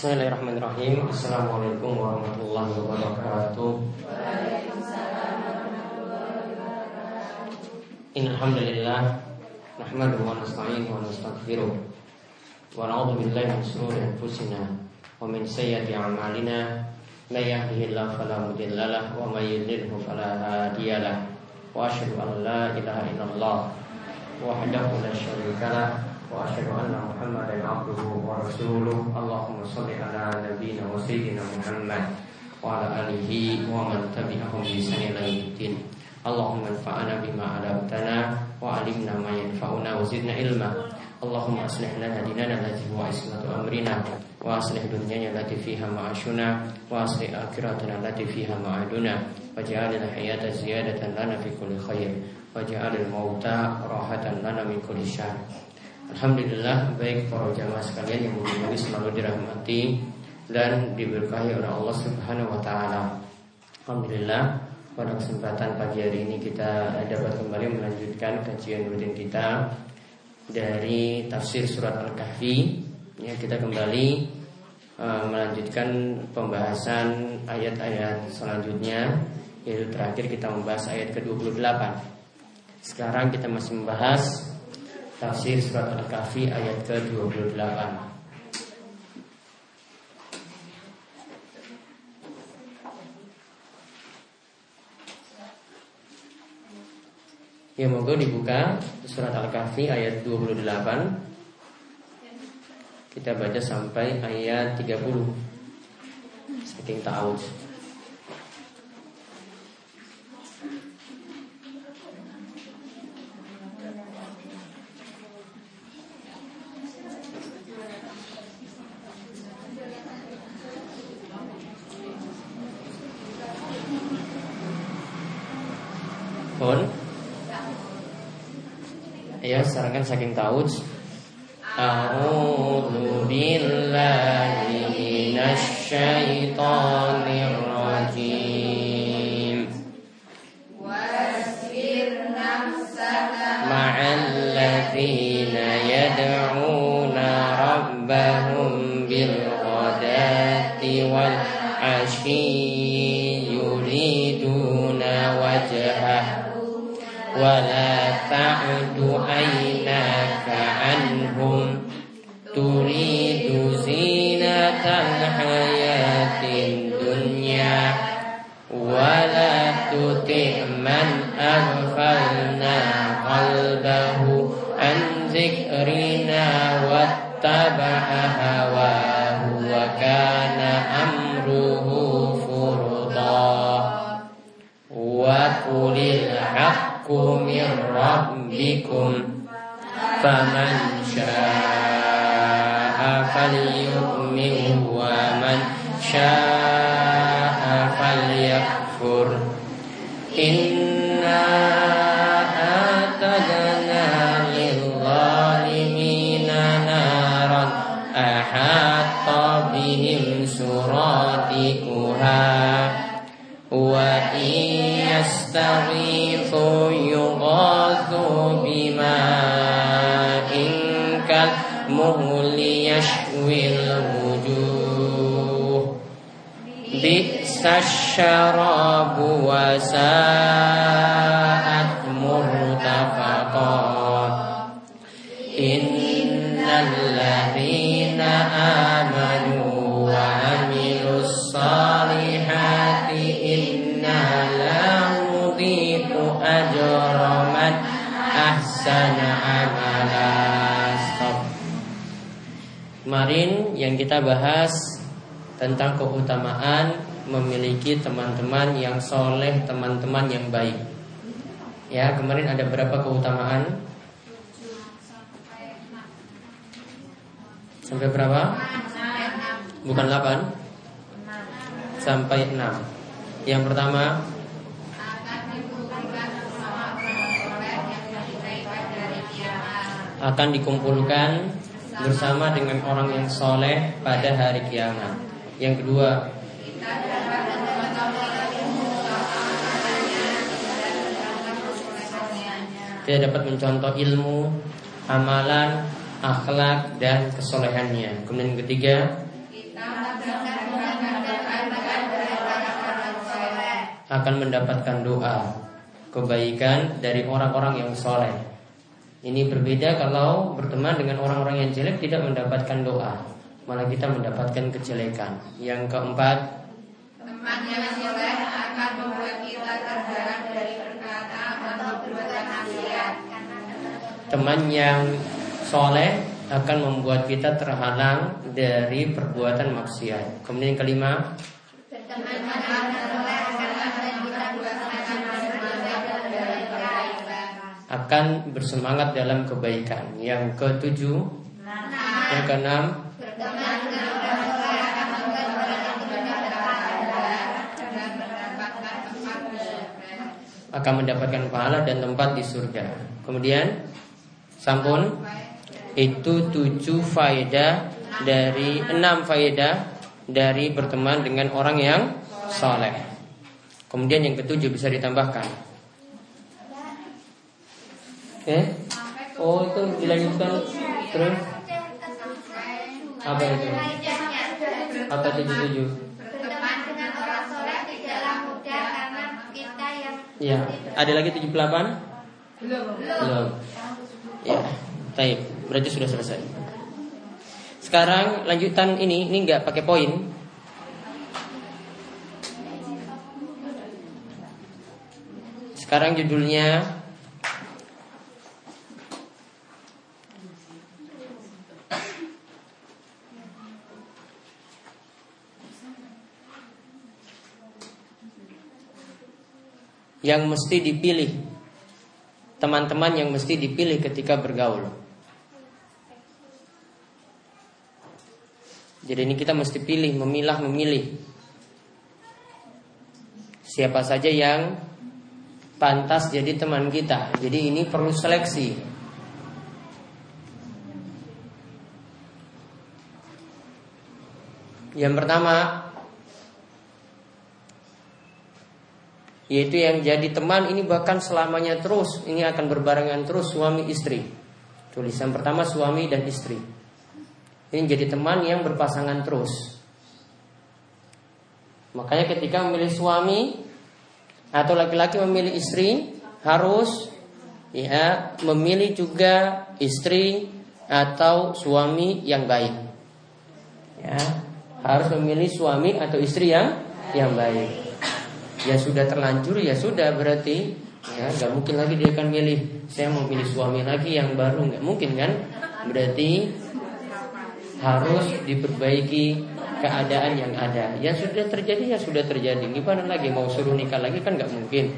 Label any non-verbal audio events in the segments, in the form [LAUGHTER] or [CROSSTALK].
Bismillahirrahmanirrahim. Assalamualaikum warahmatullahi wabarakatuh. Innalhamdulillah Nahmadu wa nasta'inu wa nastaghfiruh. Wa na'udhu billahi min sururi anfusina Wa min sayyati a'malina. Man yahdihillahu fala mudhillalah Wa man yudlilhu fala hadiyalah Wa ashhadu an la ilaha illallah Wahdahu la syarika وأشهد أن محمدا عبده ورسوله. اللهم صل على نبينا وسيدنا محمد وعلى آله ومن تبعهم بإحسان إلى يوم الدين. اللهم انفعنا بما علمتنا وعلمنا ما ينفعنا وزدنا علما. اللهم أصلح لنا ديننا التي هو عصمة أمرنا. وأصلح دنيانا التي فيها معاشنا. وأصلح آخرتنا التي فيها معادنا. واجعل الحياة زيادة لنا في كل خير. واجعل الموت راحة لنا من كل شر. Alhamdulillah baik para jamaah sekalian yang mulia selalu dirahmati dan diberkahi oleh Allah Subhanahu wa taala. Alhamdulillah pada kesempatan pagi hari ini kita dapat kembali melanjutkan kajian rutin kita dari tafsir surat Al-Kahfi. Ya, kita kembali uh, melanjutkan pembahasan ayat-ayat selanjutnya yaitu terakhir kita membahas ayat ke-28. Sekarang kita masih membahas Tafsir surat Al-Kahfi ayat ke-28. Ya moga dibuka surat Al-Kahfi ayat 28 Kita baca sampai ayat 30 Saking tahu Pun Ya sarankan saking tahu A'udzu billahi minasy الشراب وساءت مرتفقا إن الذين آمنوا وعملوا الصالحات إنا لا نضيع أجر من أحسن عملا Stop. Kemarin yang kita bahas tentang keutamaan memiliki teman-teman yang soleh, teman-teman yang baik. Ya, kemarin ada berapa keutamaan? Sampai berapa? Bukan 8 Sampai 6 Yang pertama Akan dikumpulkan bersama dengan orang yang soleh pada hari kiamat Yang kedua Kita dapat mencontoh ilmu, amalan, akhlak, dan kesolehannya. Kemudian yang ketiga, akan mendapatkan doa kebaikan dari orang-orang yang soleh. Ini berbeda kalau berteman dengan orang-orang yang jelek tidak mendapatkan doa, malah kita mendapatkan kejelekan. Yang keempat, teman yang soleh akan membuat kita terhalang dari Teman yang soleh akan membuat kita terhalang dari perbuatan maksiat. Kemudian yang kelima, akan bersemangat dalam kebaikan. Yang ketujuh, yang keenam, akan mendapatkan pahala dan tempat di surga. Kemudian, sampun itu tujuh faedah dari enam faedah dari berteman dengan orang yang soleh. Kemudian yang ketujuh bisa ditambahkan. Oke? Oh itu dilanjutkan terus apa itu? Apa tujuh tujuh? Ya, ada lagi tujuh delapan? Belum. Ya, baik. Berarti sudah selesai. Sekarang lanjutan ini, ini nggak pakai poin. Sekarang judulnya yang mesti dipilih teman-teman yang mesti dipilih ketika bergaul. Jadi ini kita mesti pilih, memilah, memilih siapa saja yang pantas jadi teman kita. Jadi ini perlu seleksi. Yang pertama, yaitu yang jadi teman ini bahkan selamanya terus ini akan berbarengan terus suami istri. Tulisan pertama suami dan istri. Ini jadi teman yang berpasangan terus. Makanya ketika memilih suami atau laki-laki memilih istri harus ya memilih juga istri atau suami yang baik. Ya harus memilih suami atau istri yang yang baik ya sudah terlanjur ya sudah berarti. Ya nggak mungkin lagi dia akan milih. Saya mau pilih suami lagi yang baru nggak mungkin kan? Berarti harus diperbaiki keadaan yang ada. Yang sudah terjadi ya sudah terjadi. Gimana lagi? Mau suruh nikah lagi kan nggak mungkin.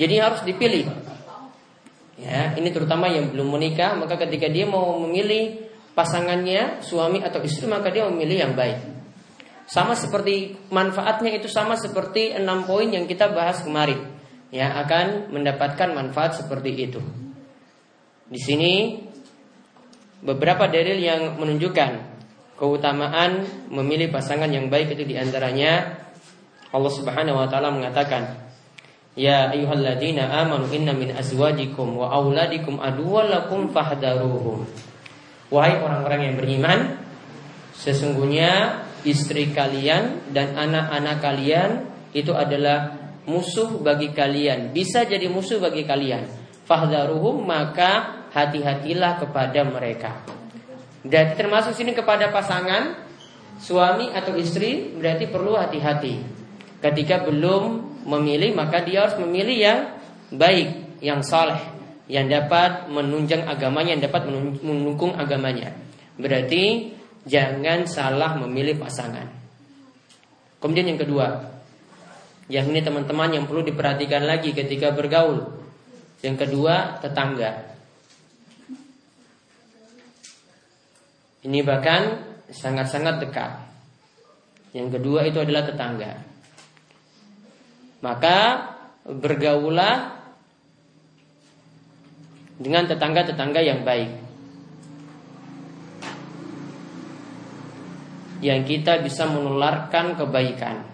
Jadi harus dipilih. Ya ini terutama yang belum menikah maka ketika dia mau memilih pasangannya suami atau istri maka dia memilih yang baik sama seperti manfaatnya itu sama seperti enam poin yang kita bahas kemarin. Ya, akan mendapatkan manfaat seperti itu. Di sini beberapa dalil yang menunjukkan keutamaan memilih pasangan yang baik itu di antaranya Allah Subhanahu wa taala mengatakan Ya ayyuhalladzina amanu inna min azwajikum wa auladikum aduwwalakum fahdaruhum Wahai orang-orang yang beriman sesungguhnya istri kalian dan anak-anak kalian itu adalah musuh bagi kalian. Bisa jadi musuh bagi kalian. Fahdaruhum maka hati-hatilah kepada mereka. Dan termasuk sini kepada pasangan suami atau istri berarti perlu hati-hati. Ketika belum memilih maka dia harus memilih yang baik, yang saleh, yang dapat menunjang agamanya, yang dapat mendukung agamanya. Berarti jangan salah memilih pasangan. Kemudian yang kedua, yang ini teman-teman yang perlu diperhatikan lagi ketika bergaul. Yang kedua, tetangga. Ini bahkan sangat-sangat dekat. Yang kedua itu adalah tetangga. Maka bergaulah dengan tetangga-tetangga yang baik. Yang kita bisa menularkan kebaikan.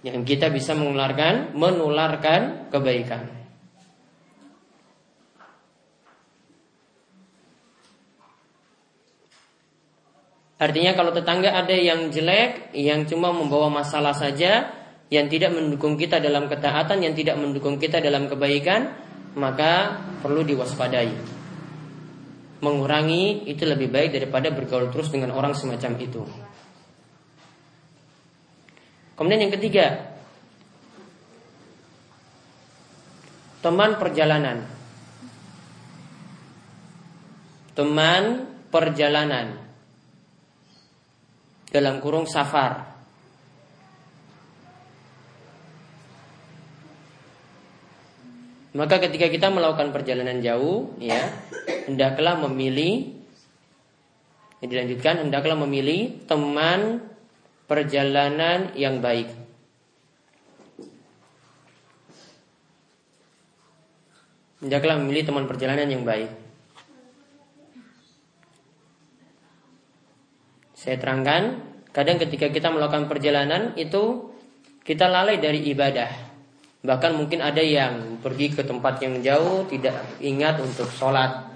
Yang kita bisa menularkan menularkan kebaikan. Artinya kalau tetangga ada yang jelek, yang cuma membawa masalah saja, yang tidak mendukung kita dalam ketaatan, yang tidak mendukung kita dalam kebaikan, maka perlu diwaspadai. Mengurangi itu lebih baik daripada bergaul terus dengan orang semacam itu. Kemudian yang ketiga, teman perjalanan. Teman perjalanan dalam kurung safar. Maka ketika kita melakukan perjalanan jauh, ya, hendaklah memilih yang dilanjutkan hendaklah memilih teman perjalanan yang baik. Hendaklah memilih teman perjalanan yang baik. Saya terangkan, kadang ketika kita melakukan perjalanan itu kita lalai dari ibadah. Bahkan mungkin ada yang pergi ke tempat yang jauh tidak ingat untuk sholat.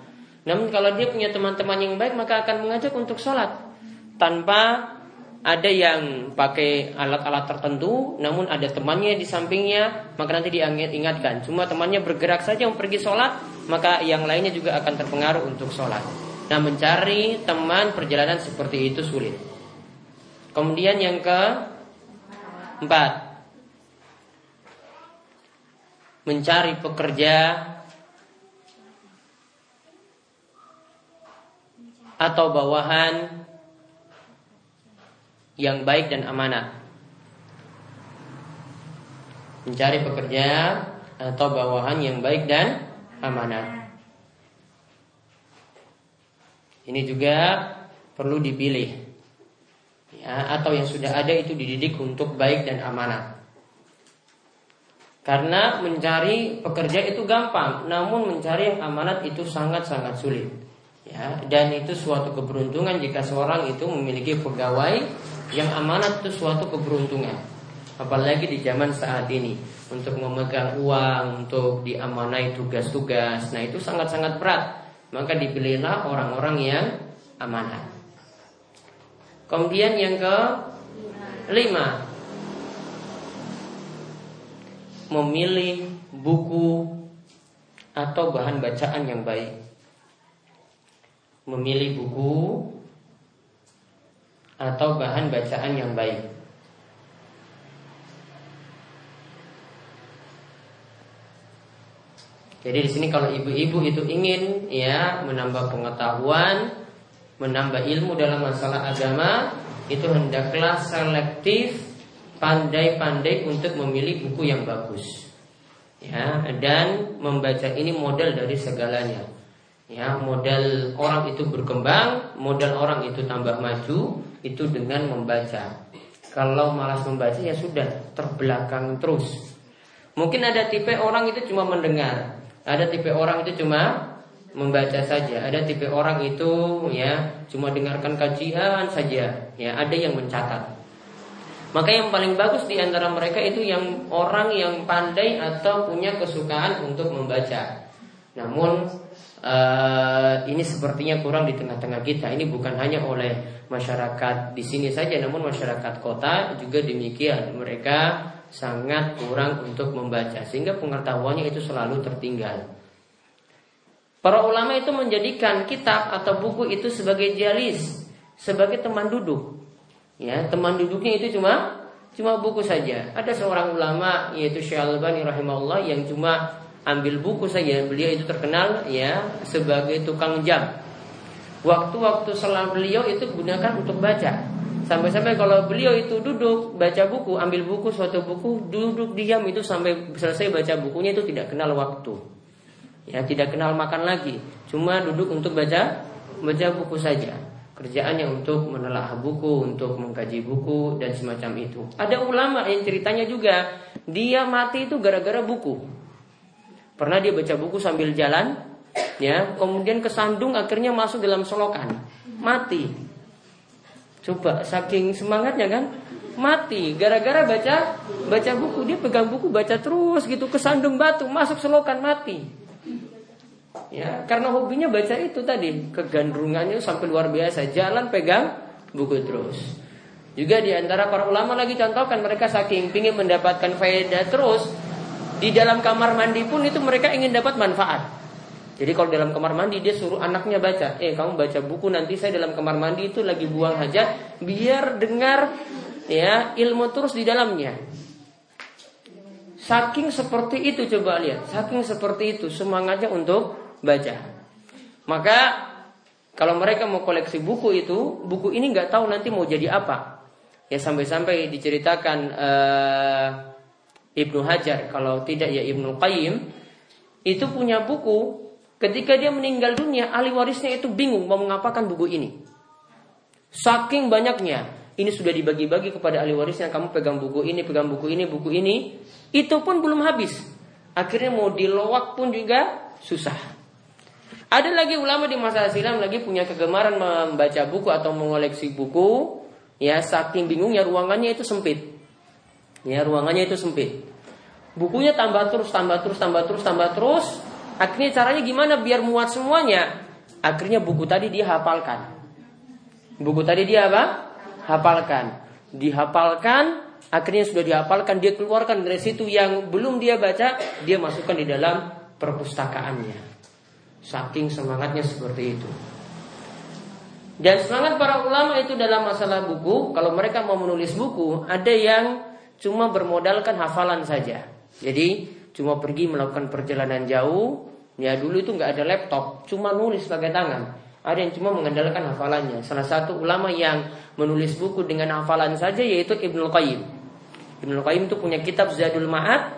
Namun kalau dia punya teman-teman yang baik maka akan mengajak untuk sholat tanpa ada yang pakai alat-alat tertentu, namun ada temannya di sampingnya, maka nanti diingatkan. Cuma temannya bergerak saja mau pergi sholat, maka yang lainnya juga akan terpengaruh untuk sholat. Nah mencari teman perjalanan seperti itu sulit. Kemudian yang ke empat, mencari pekerja atau bawahan yang baik dan amanah. Mencari pekerja atau bawahan yang baik dan amanah. Ini juga perlu dipilih. Ya, atau yang sudah ada itu dididik untuk baik dan amanah. Karena mencari pekerja itu gampang, namun mencari yang amanat itu sangat-sangat sulit. Ya, dan itu suatu keberuntungan jika seorang itu memiliki pegawai yang amanat itu suatu keberuntungan. Apalagi di zaman saat ini untuk memegang uang, untuk diamanai tugas-tugas, nah itu sangat-sangat berat maka dipilihlah orang-orang yang amanah. Kemudian yang ke lima, memilih buku atau bahan bacaan yang baik. Memilih buku atau bahan bacaan yang baik. Jadi di sini kalau ibu-ibu itu ingin ya menambah pengetahuan, menambah ilmu dalam masalah agama, itu hendaklah selektif, pandai-pandai untuk memilih buku yang bagus. Ya, dan membaca ini modal dari segalanya. Ya, modal orang itu berkembang, modal orang itu tambah maju itu dengan membaca. Kalau malas membaca ya sudah terbelakang terus. Mungkin ada tipe orang itu cuma mendengar, ada tipe orang itu cuma membaca saja. Ada tipe orang itu ya cuma dengarkan kajian saja. Ya ada yang mencatat. Maka yang paling bagus di antara mereka itu yang orang yang pandai atau punya kesukaan untuk membaca. Namun uh, ini sepertinya kurang di tengah-tengah kita. Ini bukan hanya oleh masyarakat di sini saja, namun masyarakat kota juga demikian. Mereka sangat kurang untuk membaca sehingga pengetahuannya itu selalu tertinggal. Para ulama itu menjadikan kitab atau buku itu sebagai jalis, sebagai teman duduk. Ya, teman duduknya itu cuma cuma buku saja. Ada seorang ulama yaitu Syekh Al-Albani rahimahullah yang cuma ambil buku saja. Beliau itu terkenal ya sebagai tukang jam. Waktu-waktu selang beliau itu gunakan untuk baca. Sampai-sampai kalau beliau itu duduk baca buku, ambil buku suatu buku, duduk diam itu sampai selesai baca bukunya itu tidak kenal waktu. Ya, tidak kenal makan lagi. Cuma duduk untuk baca baca buku saja. Kerjaannya untuk menelaah buku, untuk mengkaji buku dan semacam itu. Ada ulama yang ceritanya juga dia mati itu gara-gara buku. Pernah dia baca buku sambil jalan, ya, kemudian kesandung akhirnya masuk dalam solokan, mati. Coba saking semangatnya kan mati gara-gara baca baca buku dia pegang buku baca terus gitu kesandung batu masuk selokan mati. Ya, karena hobinya baca itu tadi, kegandrungannya sampai luar biasa. Jalan pegang buku terus. Juga di antara para ulama lagi contohkan mereka saking ingin mendapatkan faedah terus di dalam kamar mandi pun itu mereka ingin dapat manfaat. Jadi kalau dalam kamar mandi dia suruh anaknya baca, eh kamu baca buku nanti saya dalam kamar mandi itu lagi buang hajat biar dengar ya ilmu terus di dalamnya. Saking seperti itu coba lihat, saking seperti itu semangatnya untuk baca. Maka kalau mereka mau koleksi buku itu, buku ini nggak tahu nanti mau jadi apa. Ya sampai-sampai diceritakan uh, Ibnu Hajar, kalau tidak ya Ibnu Qayyim, itu punya buku. Ketika dia meninggal dunia, ahli warisnya itu bingung mau mengapakan buku ini. Saking banyaknya, ini sudah dibagi-bagi kepada ahli warisnya. Kamu pegang buku ini, pegang buku ini, buku ini. Itu pun belum habis. Akhirnya mau dilowak pun juga susah. Ada lagi ulama di masa silam lagi punya kegemaran membaca buku atau mengoleksi buku. Ya, saking bingungnya ruangannya itu sempit. Ya, ruangannya itu sempit. Bukunya tambah terus, tambah terus, tambah terus, tambah terus. Akhirnya caranya gimana biar muat semuanya? Akhirnya buku tadi dia hafalkan. Buku tadi dia apa? Hafalkan. Dihafalkan, akhirnya sudah dihafalkan, dia keluarkan dari situ yang belum dia baca, dia masukkan di dalam perpustakaannya. Saking semangatnya seperti itu. Dan semangat para ulama itu dalam masalah buku, kalau mereka mau menulis buku, ada yang cuma bermodalkan hafalan saja. Jadi cuma pergi melakukan perjalanan jauh, ya dulu itu nggak ada laptop, cuma nulis pakai tangan. Ada yang cuma mengandalkan hafalannya. Salah satu ulama yang menulis buku dengan hafalan saja yaitu Ibnu Qayyim. Ibnu Qayyim itu punya kitab Zadul Ma'ad,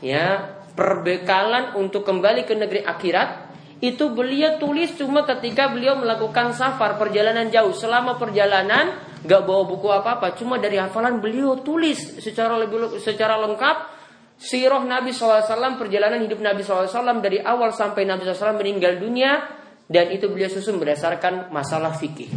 ya perbekalan untuk kembali ke negeri akhirat itu beliau tulis cuma ketika beliau melakukan safar perjalanan jauh. Selama perjalanan gak bawa buku apa apa cuma dari hafalan beliau tulis secara lebih secara lengkap sirah Nabi SAW perjalanan hidup Nabi SAW dari awal sampai Nabi SAW meninggal dunia dan itu beliau susun berdasarkan masalah fikih.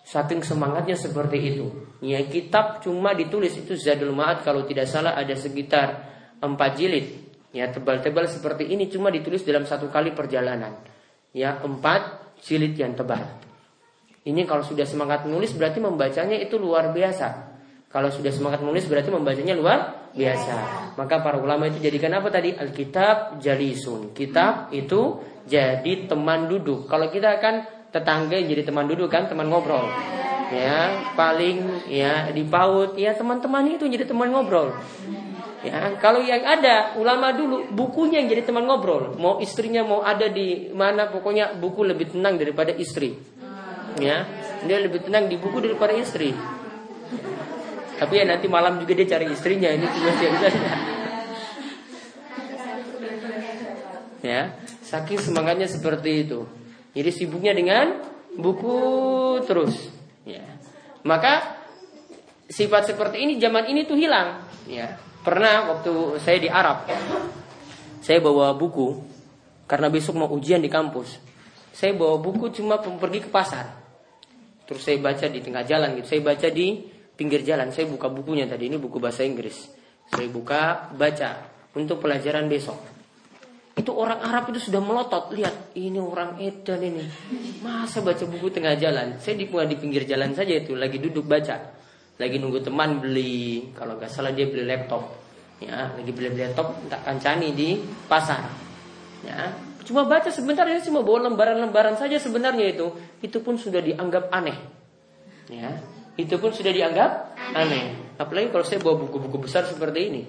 Saking semangatnya seperti itu. Ya kitab cuma ditulis itu Zadul Ma'ad kalau tidak salah ada sekitar empat jilid Ya tebal-tebal seperti ini cuma ditulis dalam satu kali perjalanan. Ya empat jilid yang tebal. Ini kalau sudah semangat menulis berarti membacanya itu luar biasa. Kalau sudah semangat menulis berarti membacanya luar biasa. Maka para ulama itu jadikan apa tadi? Alkitab jalisun. Kitab itu jadi teman duduk. Kalau kita kan tetangga yang jadi teman duduk kan teman ngobrol. Ya, paling ya di paut ya teman-teman itu jadi teman ngobrol. Ya, kalau yang ada ulama dulu bukunya yang jadi teman ngobrol. Mau istrinya mau ada di mana pokoknya buku lebih tenang daripada istri. Ya, dia lebih tenang di buku daripada istri. Tapi ya nanti malam juga dia cari istrinya ini cuma dia Ya, saking semangatnya seperti itu. Jadi sibuknya dengan buku terus. Ya. Maka sifat seperti ini zaman ini tuh hilang. Ya, Pernah waktu saya di Arab, saya bawa buku karena besok mau ujian di kampus. Saya bawa buku cuma pergi ke pasar. Terus saya baca di tengah jalan gitu. Saya baca di pinggir jalan. Saya buka bukunya tadi ini buku bahasa Inggris. Saya buka baca untuk pelajaran besok. Itu orang Arab itu sudah melotot. Lihat, ini orang edan ini. Masa baca buku tengah jalan? Saya di, di pinggir jalan saja itu, lagi duduk baca lagi nunggu teman beli. Kalau nggak salah dia beli laptop. Ya lagi beli laptop tak kancani di pasar. Ya cuma baca sebentar ya cuma bawa lembaran-lembaran saja sebenarnya itu. Itu pun sudah dianggap aneh. Ya itu pun sudah dianggap aneh. Apalagi kalau saya bawa buku-buku besar seperti ini.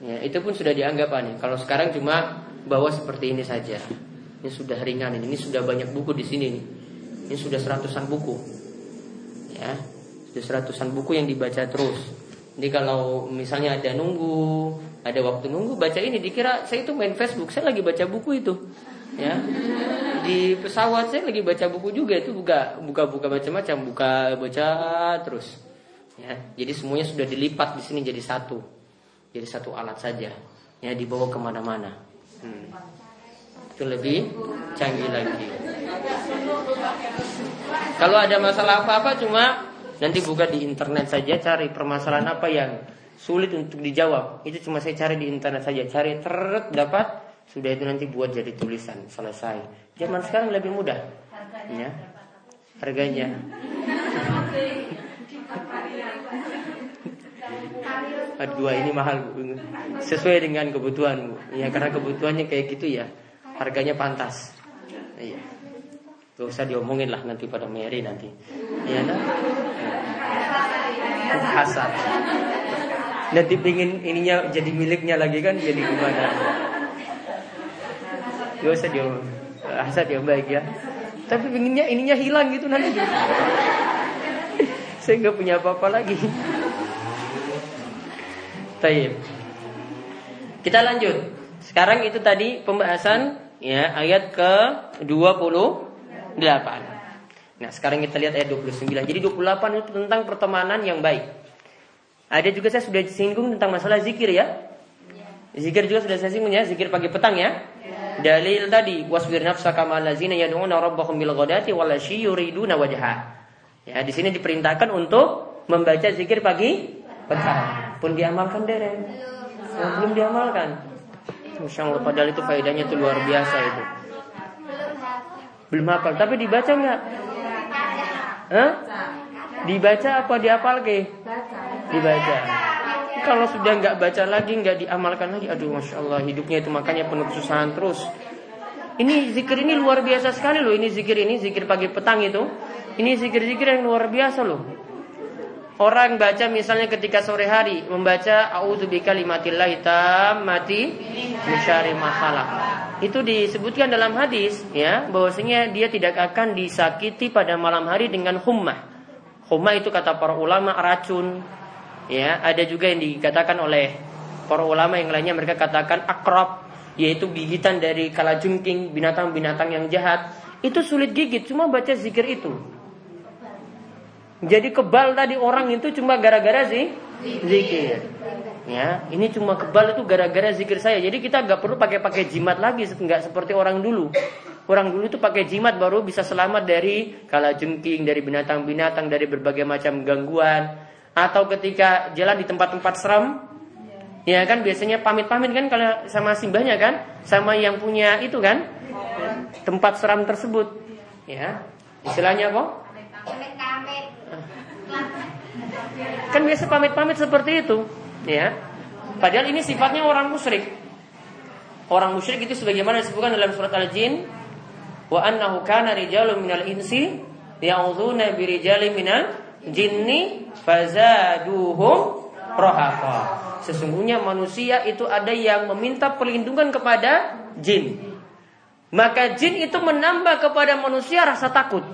Ya itu pun sudah dianggap aneh. Kalau sekarang cuma bawa seperti ini saja. Ini sudah ringan ini, ini sudah banyak buku di sini nih. Ini sudah seratusan buku. Ya seratusan buku yang dibaca terus. Jadi kalau misalnya ada nunggu, ada waktu nunggu baca ini dikira saya itu main Facebook, saya lagi baca buku itu. Ya. Di pesawat saya lagi baca buku juga itu buka buka buka macam-macam, buka baca terus. Ya, jadi semuanya sudah dilipat di sini jadi satu. Jadi satu alat saja. Ya, dibawa ke mana-mana. Hmm. Itu lebih canggih lagi. Kalau ada masalah apa-apa cuma Nanti buka di internet saja cari permasalahan apa yang sulit untuk dijawab. Itu cuma saya cari di internet saja, cari teret dapat sudah itu nanti buat jadi tulisan selesai. Zaman sekarang lebih mudah. Ya. Harganya. dua ini mahal bu. sesuai dengan kebutuhan bu. ya karena kebutuhannya kayak gitu ya harganya pantas iya Gak usah diomongin lah nanti pada Mary nanti. Iya nah? Hasan Nanti pingin ininya jadi miliknya lagi kan Jadi gimana? Gak usah diomongin Hasan yang baik ya. Tapi pinginnya ininya hilang gitu nanti. Saya nggak punya apa-apa lagi. Taib. Kita lanjut. Sekarang itu tadi pembahasan ya ayat ke 28. Nah, sekarang kita lihat ayat 29. Jadi 28 itu tentang pertemanan yang baik. Ada juga saya sudah singgung tentang masalah zikir ya. Zikir juga sudah saya singgung ya, zikir pagi petang ya. Dalil tadi wasbir nafsaka ma'al ladzina yad'una rabbahum bil ghadati wal yuriduna wajha. Ya, di sini diperintahkan untuk membaca zikir pagi petang. Pun diamalkan dereng. Oh, belum diamalkan. Masya Allah padahal itu faedahnya itu luar biasa itu. Belum hafal, tapi dibaca nggak? Hah? Dibaca apa dihafal ke? Dibaca. Kalau sudah nggak baca lagi, nggak diamalkan lagi, aduh masya Allah hidupnya itu makanya penuh kesusahan terus. Ini zikir ini luar biasa sekali loh. Ini zikir ini zikir pagi petang itu. Ini zikir-zikir yang luar biasa loh. Orang baca misalnya ketika sore hari membaca auzubi kalimatillahi tammati min syarri Itu disebutkan dalam hadis ya bahwasanya dia tidak akan disakiti pada malam hari dengan hummah. Hummah itu kata para ulama racun. Ya, ada juga yang dikatakan oleh para ulama yang lainnya mereka katakan akrab yaitu gigitan dari kalajengking binatang-binatang yang jahat. Itu sulit gigit cuma baca zikir itu. Jadi kebal tadi orang itu cuma gara-gara sih zikir. Ya, ini cuma kebal itu gara-gara zikir saya. Jadi kita nggak perlu pakai-pakai jimat lagi, nggak seperti orang dulu. Orang dulu itu pakai jimat baru bisa selamat dari kala jengking, dari binatang-binatang, dari berbagai macam gangguan. Atau ketika jalan di tempat-tempat seram, ya kan biasanya pamit-pamit kan kalau sama simbahnya kan, sama yang punya itu kan, tempat seram tersebut. Ya, istilahnya kok Kan biasa pamit-pamit seperti itu, ya. Padahal ini sifatnya orang musyrik. Orang musyrik itu sebagaimana disebutkan dalam surat Al-Jin, wa annahu kana rijalun minal insi ya'udzuuna birijalin minal jinni fazaduhum rohaqa. Sesungguhnya manusia itu ada yang meminta perlindungan kepada jin. Maka jin itu menambah kepada manusia rasa takut.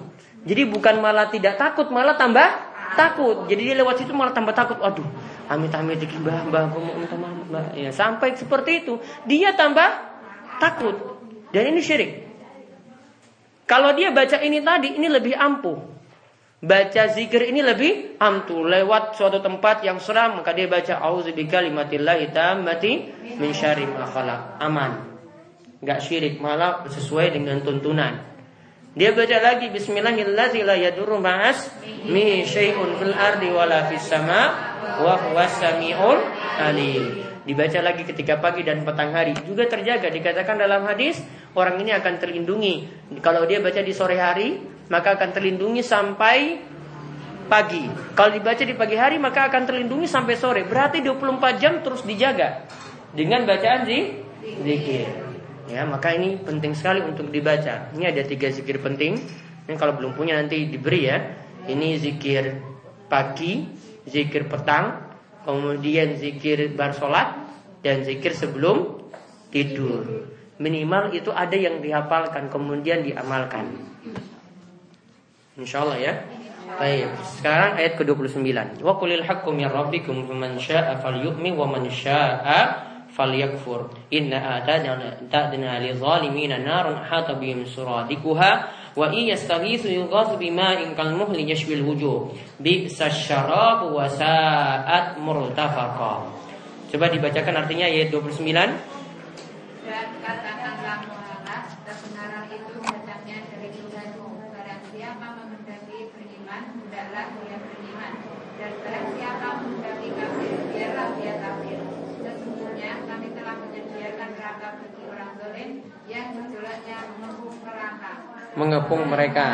Jadi bukan malah tidak takut, malah tambah takut. Jadi dia lewat situ malah tambah takut. Aduh, amit-amit dikit mbah, mbah, mau minta maaf, mbah. Ya, sampai seperti itu, dia tambah takut. Dan ini syirik. Kalau dia baca ini tadi, ini lebih ampuh. Baca zikir ini lebih ampuh. Lewat suatu tempat yang seram, maka dia baca auzubika limatillahi tammati min syarri ma Aman. Enggak syirik, malah sesuai dengan tuntunan. Dia baca lagi Bismillahirrahmanirrahim mi fil ardi alim. Dibaca lagi ketika pagi dan petang hari juga terjaga dikatakan dalam hadis orang ini akan terlindungi kalau dia baca di sore hari maka akan terlindungi sampai pagi. Kalau dibaca di pagi hari maka akan terlindungi sampai sore. Berarti 24 jam terus dijaga dengan bacaan zikir. Ya, maka ini penting sekali untuk dibaca. Ini ada tiga zikir penting. Ini kalau belum punya nanti diberi ya. Ini zikir pagi, zikir petang, kemudian zikir bar sholat, dan zikir sebelum tidur. Minimal itu ada yang dihafalkan, kemudian diamalkan. Insya Allah ya. Baik, sekarang ayat ke-29. Wa qulil haqqum min rabbikum faman syaa'a falyu'min wa man syaa'a falyakfur. Inna atadna li zalimina narun hata bihim suradikuha wa in yastaghithu yughathu bima'in kal muhli yashwil wujuh. Bi'sa syarab wa sa'at murtafaqa. Coba dibacakan artinya ayat 29 dan katakanlah Muhammad kebenaran itu datangnya dari Tuhanmu barang siapa mengendaki beriman hendaklah dia beriman dan barang siapa mengendaki kafir biarlah dia kafir yang mengepung mereka.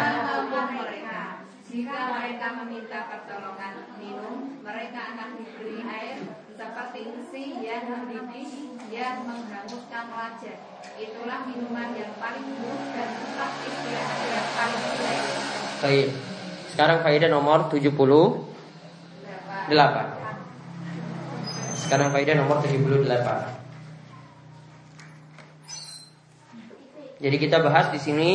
Jika mereka meminta pertolongan minum, mereka akan diberi air seperti besi yang mendidih yang menghanguskan wajah. Itulah minuman yang paling buruk dan tempat istirahat yang paling jelek. Baik. Sekarang faedah nomor 78. Sekarang faedah nomor 78. Jadi kita bahas di sini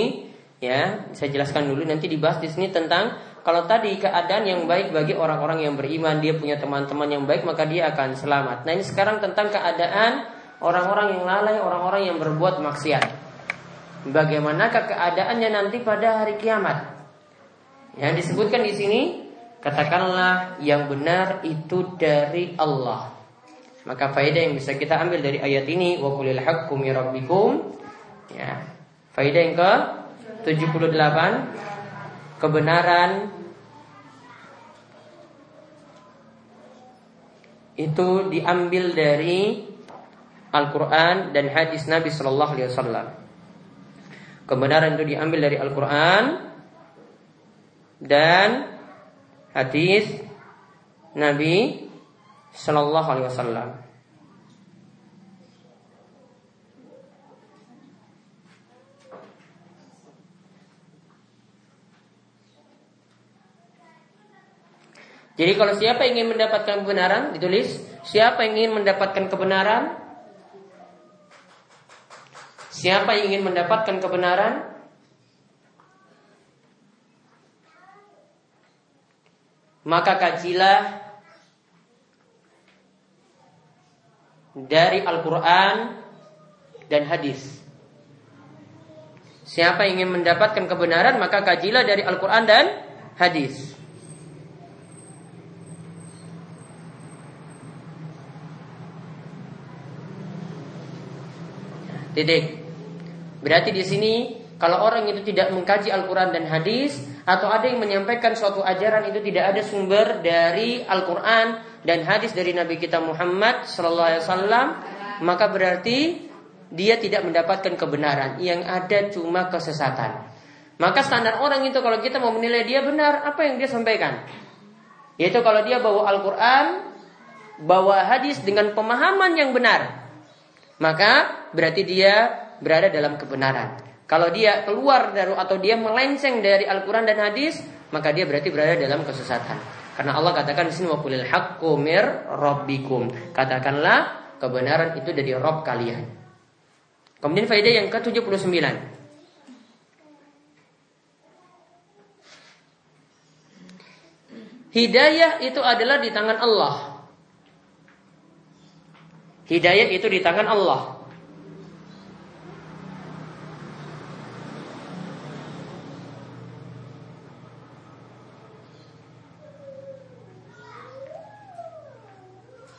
ya, saya jelaskan dulu nanti dibahas di sini tentang kalau tadi keadaan yang baik bagi orang-orang yang beriman, dia punya teman-teman yang baik maka dia akan selamat. Nah, ini sekarang tentang keadaan orang-orang yang lalai, orang-orang yang berbuat maksiat. Bagaimanakah keadaannya nanti pada hari kiamat? Yang disebutkan di sini katakanlah yang benar itu dari Allah. Maka faedah yang bisa kita ambil dari ayat ini wa qulil haqqu rabbikum ya Faidah yang ke 78 kebenaran itu diambil dari Al-Quran dan hadis Nabi Shallallahu Alaihi Wasallam. Kebenaran itu diambil dari Al-Quran dan hadis Nabi Shallallahu Alaihi Wasallam. Jadi kalau siapa ingin mendapatkan kebenaran, ditulis siapa ingin mendapatkan kebenaran? Siapa yang ingin mendapatkan kebenaran? Maka kajilah dari Al-Quran dan hadis. Siapa ingin mendapatkan kebenaran, maka kajilah dari Al-Quran dan hadis. Titik. Berarti di sini kalau orang itu tidak mengkaji Al-Quran dan hadis atau ada yang menyampaikan suatu ajaran itu tidak ada sumber dari Al-Quran dan hadis dari Nabi kita Muhammad Sallallahu Alaihi Wasallam maka berarti dia tidak mendapatkan kebenaran yang ada cuma kesesatan. Maka standar orang itu kalau kita mau menilai dia benar apa yang dia sampaikan yaitu kalau dia bawa Al-Quran bawa hadis dengan pemahaman yang benar maka berarti dia berada dalam kebenaran. Kalau dia keluar dari atau dia melenceng dari Al-Quran dan hadis, maka dia berarti berada dalam kesesatan. Karena Allah katakan di sini wakulil haqqu mir rabbikum. Katakanlah kebenaran itu dari Rob kalian. Kemudian faedah yang ke-79. Hidayah itu adalah di tangan Allah. Hidayat itu di tangan Allah.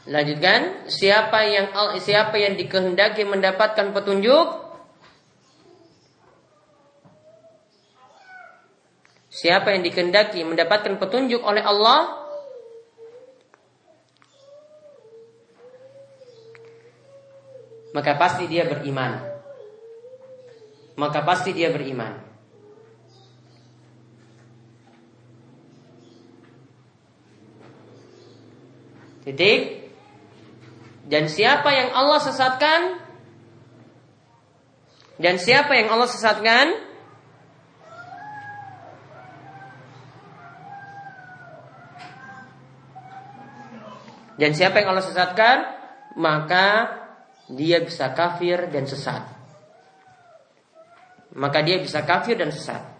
Lanjutkan, siapa yang siapa yang dikehendaki mendapatkan petunjuk? Siapa yang dikehendaki mendapatkan petunjuk oleh Allah? Maka pasti dia beriman. Maka pasti dia beriman. Titik. Dan siapa yang Allah sesatkan? Dan siapa yang Allah sesatkan? Dan siapa yang Allah sesatkan? Maka dia bisa kafir dan sesat. Maka dia bisa kafir dan sesat.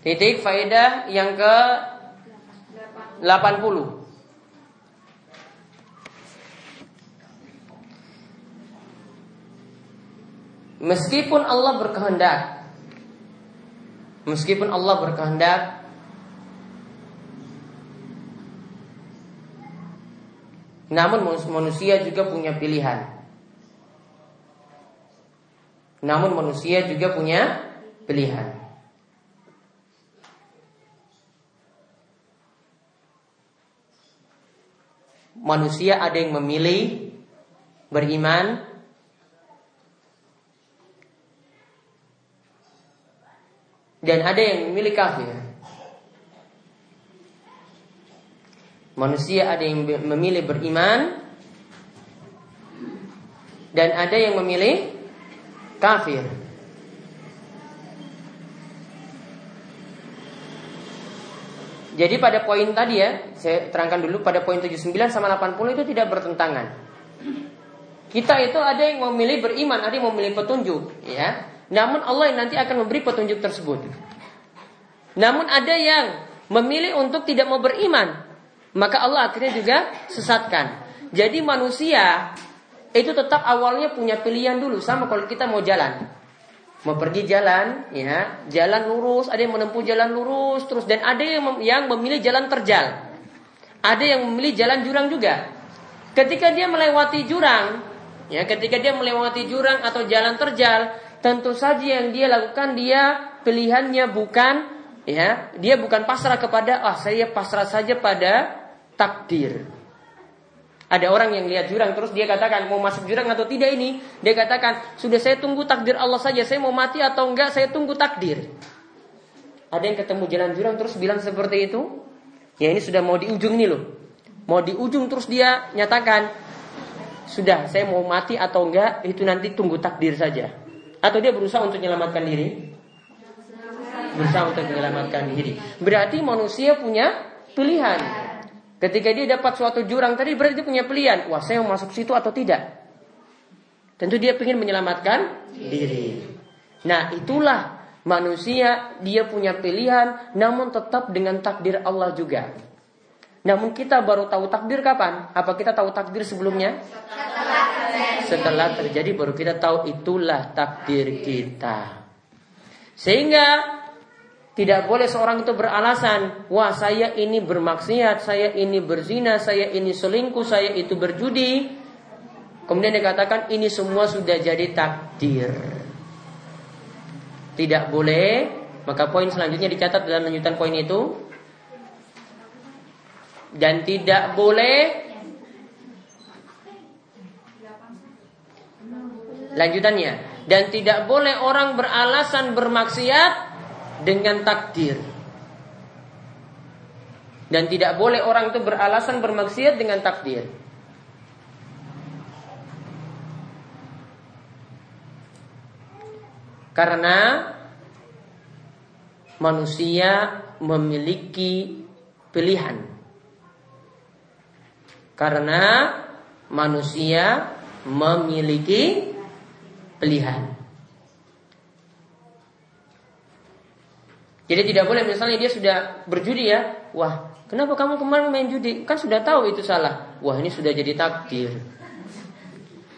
Titik faedah yang ke 80. Meskipun Allah berkehendak Meskipun Allah berkehendak Namun manusia juga punya pilihan Namun manusia juga punya pilihan. Manusia ada yang memilih beriman dan ada yang memilih kafir. Manusia ada yang memilih beriman dan ada yang memilih kafir. Jadi pada poin tadi ya, saya terangkan dulu pada poin 79 sama 80 itu tidak bertentangan. Kita itu ada yang memilih beriman, ada yang memilih petunjuk, ya. Namun Allah yang nanti akan memberi petunjuk tersebut. Namun ada yang memilih untuk tidak mau beriman, maka Allah akhirnya juga sesatkan. Jadi manusia itu tetap awalnya punya pilihan dulu sama kalau kita mau jalan. Mau pergi jalan, ya, jalan lurus, ada yang menempuh jalan lurus terus dan ada yang mem yang memilih jalan terjal. Ada yang memilih jalan jurang juga. Ketika dia melewati jurang, ya, ketika dia melewati jurang atau jalan terjal, tentu saja yang dia lakukan dia pilihannya bukan ya, dia bukan pasrah kepada ah saya pasrah saja pada takdir. Ada orang yang lihat jurang terus dia katakan mau masuk jurang atau tidak ini. Dia katakan sudah saya tunggu takdir Allah saja. Saya mau mati atau enggak saya tunggu takdir. Ada yang ketemu jalan jurang terus bilang seperti itu. Ya ini sudah mau di ujung ini loh. Mau di ujung terus dia nyatakan sudah saya mau mati atau enggak itu nanti tunggu takdir saja. Atau dia berusaha untuk menyelamatkan diri. Berusaha untuk menyelamatkan diri. Berarti manusia punya pilihan. Ketika dia dapat suatu jurang tadi berarti dia punya pilihan. Wah saya mau masuk situ atau tidak. Tentu dia ingin menyelamatkan diri. Nah itulah manusia dia punya pilihan namun tetap dengan takdir Allah juga. Namun kita baru tahu takdir kapan? Apa kita tahu takdir sebelumnya? Setelah terjadi baru kita tahu itulah takdir kita. Sehingga tidak boleh seorang itu beralasan, wah saya ini bermaksiat, saya ini berzina, saya ini selingkuh, saya itu berjudi. Kemudian dikatakan ini semua sudah jadi takdir. Tidak boleh, maka poin selanjutnya dicatat dalam lanjutan poin itu. Dan tidak boleh lanjutannya dan tidak boleh orang beralasan bermaksiat dengan takdir. Dan tidak boleh orang itu beralasan bermaksiat dengan takdir. Karena manusia memiliki pilihan. Karena manusia memiliki pilihan. Jadi tidak boleh misalnya dia sudah berjudi ya, wah kenapa kamu kemarin main judi? Kan sudah tahu itu salah. Wah ini sudah jadi takdir.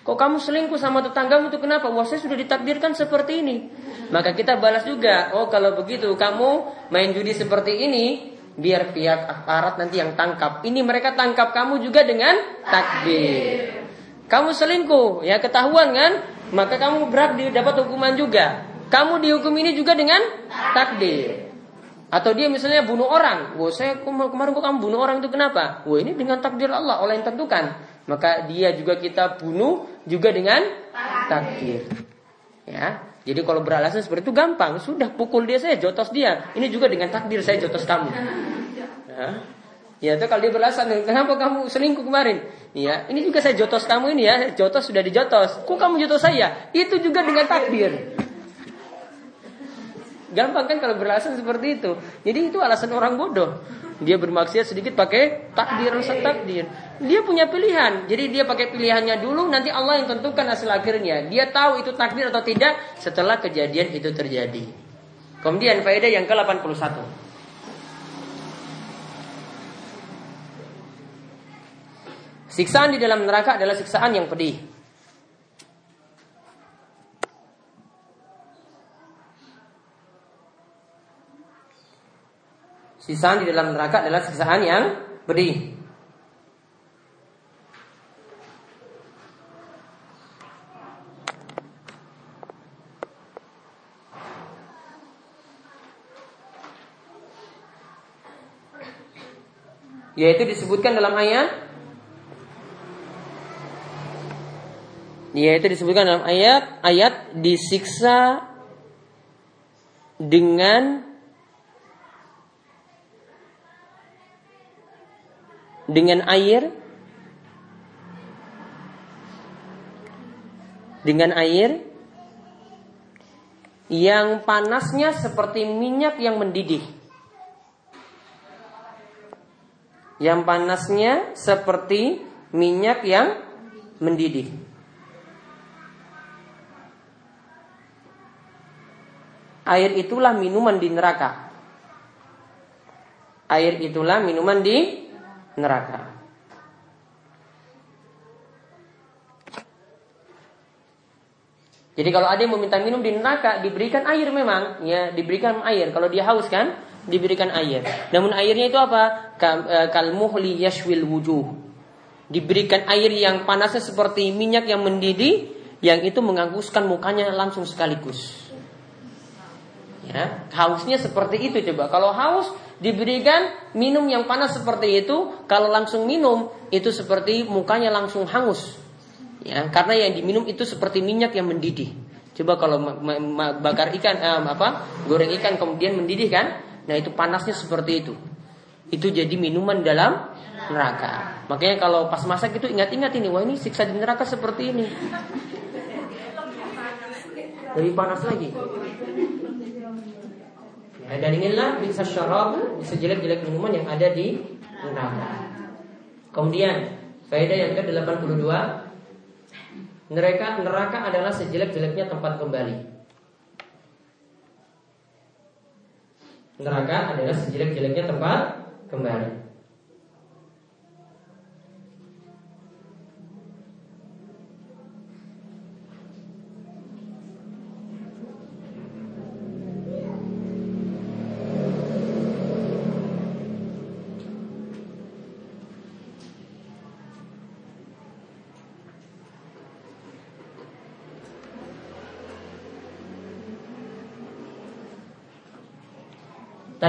Kok kamu selingkuh sama tetanggamu itu kenapa? Wah saya sudah ditakdirkan seperti ini. Maka kita balas juga, oh kalau begitu kamu main judi seperti ini, biar pihak aparat nanti yang tangkap. Ini mereka tangkap kamu juga dengan takdir. Kamu selingkuh, ya ketahuan kan? Maka kamu berat dapat hukuman juga. Kamu dihukum ini juga dengan takdir. Atau dia misalnya bunuh orang. Wah, saya kemarin kok kamu bunuh orang itu kenapa? Wah, ini dengan takdir Allah, Allah yang tentukan. Maka dia juga kita bunuh juga dengan takdir. Ya. Jadi kalau beralasan seperti itu gampang, sudah pukul dia saya jotos dia. Ini juga dengan takdir saya jotos kamu. Ya. Ya, itu kalau dia beralasan, kenapa kamu selingkuh kemarin? Ya, ini juga saya jotos kamu ini ya, jotos sudah dijotos. Kok kamu jotos saya? Itu juga dengan takdir. Gampang kan kalau beralasan seperti itu. Jadi itu alasan orang bodoh. Dia bermaksiat sedikit pakai takdir alasan takdir. Dia punya pilihan. Jadi dia pakai pilihannya dulu nanti Allah yang tentukan hasil akhirnya. Dia tahu itu takdir atau tidak setelah kejadian itu terjadi. Kemudian faedah yang ke-81. Siksaan di dalam neraka adalah siksaan yang pedih. Sisaan di dalam neraka adalah sisaan yang beri. Yaitu disebutkan dalam ayat yaitu disebutkan dalam ayat ayat disiksa dengan Dengan air Dengan air yang panasnya seperti minyak yang mendidih. Yang panasnya seperti minyak yang mendidih. Air itulah minuman di neraka. Air itulah minuman di neraka. Jadi kalau ada yang meminta minum di neraka, diberikan air memang, ya diberikan air. Kalau dia haus kan, diberikan air. Namun airnya itu apa? E, kalmuhli yashwil wujuh. Diberikan air yang panasnya seperti minyak yang mendidih, yang itu mengangguskan mukanya langsung sekaligus. Ya, hausnya seperti itu coba. Kalau haus diberikan minum yang panas seperti itu, kalau langsung minum itu seperti mukanya langsung hangus. Ya, karena yang diminum itu seperti minyak yang mendidih. Coba kalau bakar ikan eh, apa? Goreng ikan kemudian mendidih kan? Nah, itu panasnya seperti itu. Itu jadi minuman dalam neraka. Makanya kalau pas masak itu ingat-ingat ini, wah ini siksa di neraka seperti ini. Lebih panas lagi. Ya, dan inilah bisa syarab, bisa jelek-jelek minuman yang ada di neraka. Kemudian, faedah yang ke-82 Neraka, neraka adalah sejelek-jeleknya tempat kembali. Neraka adalah sejelek-jeleknya tempat kembali.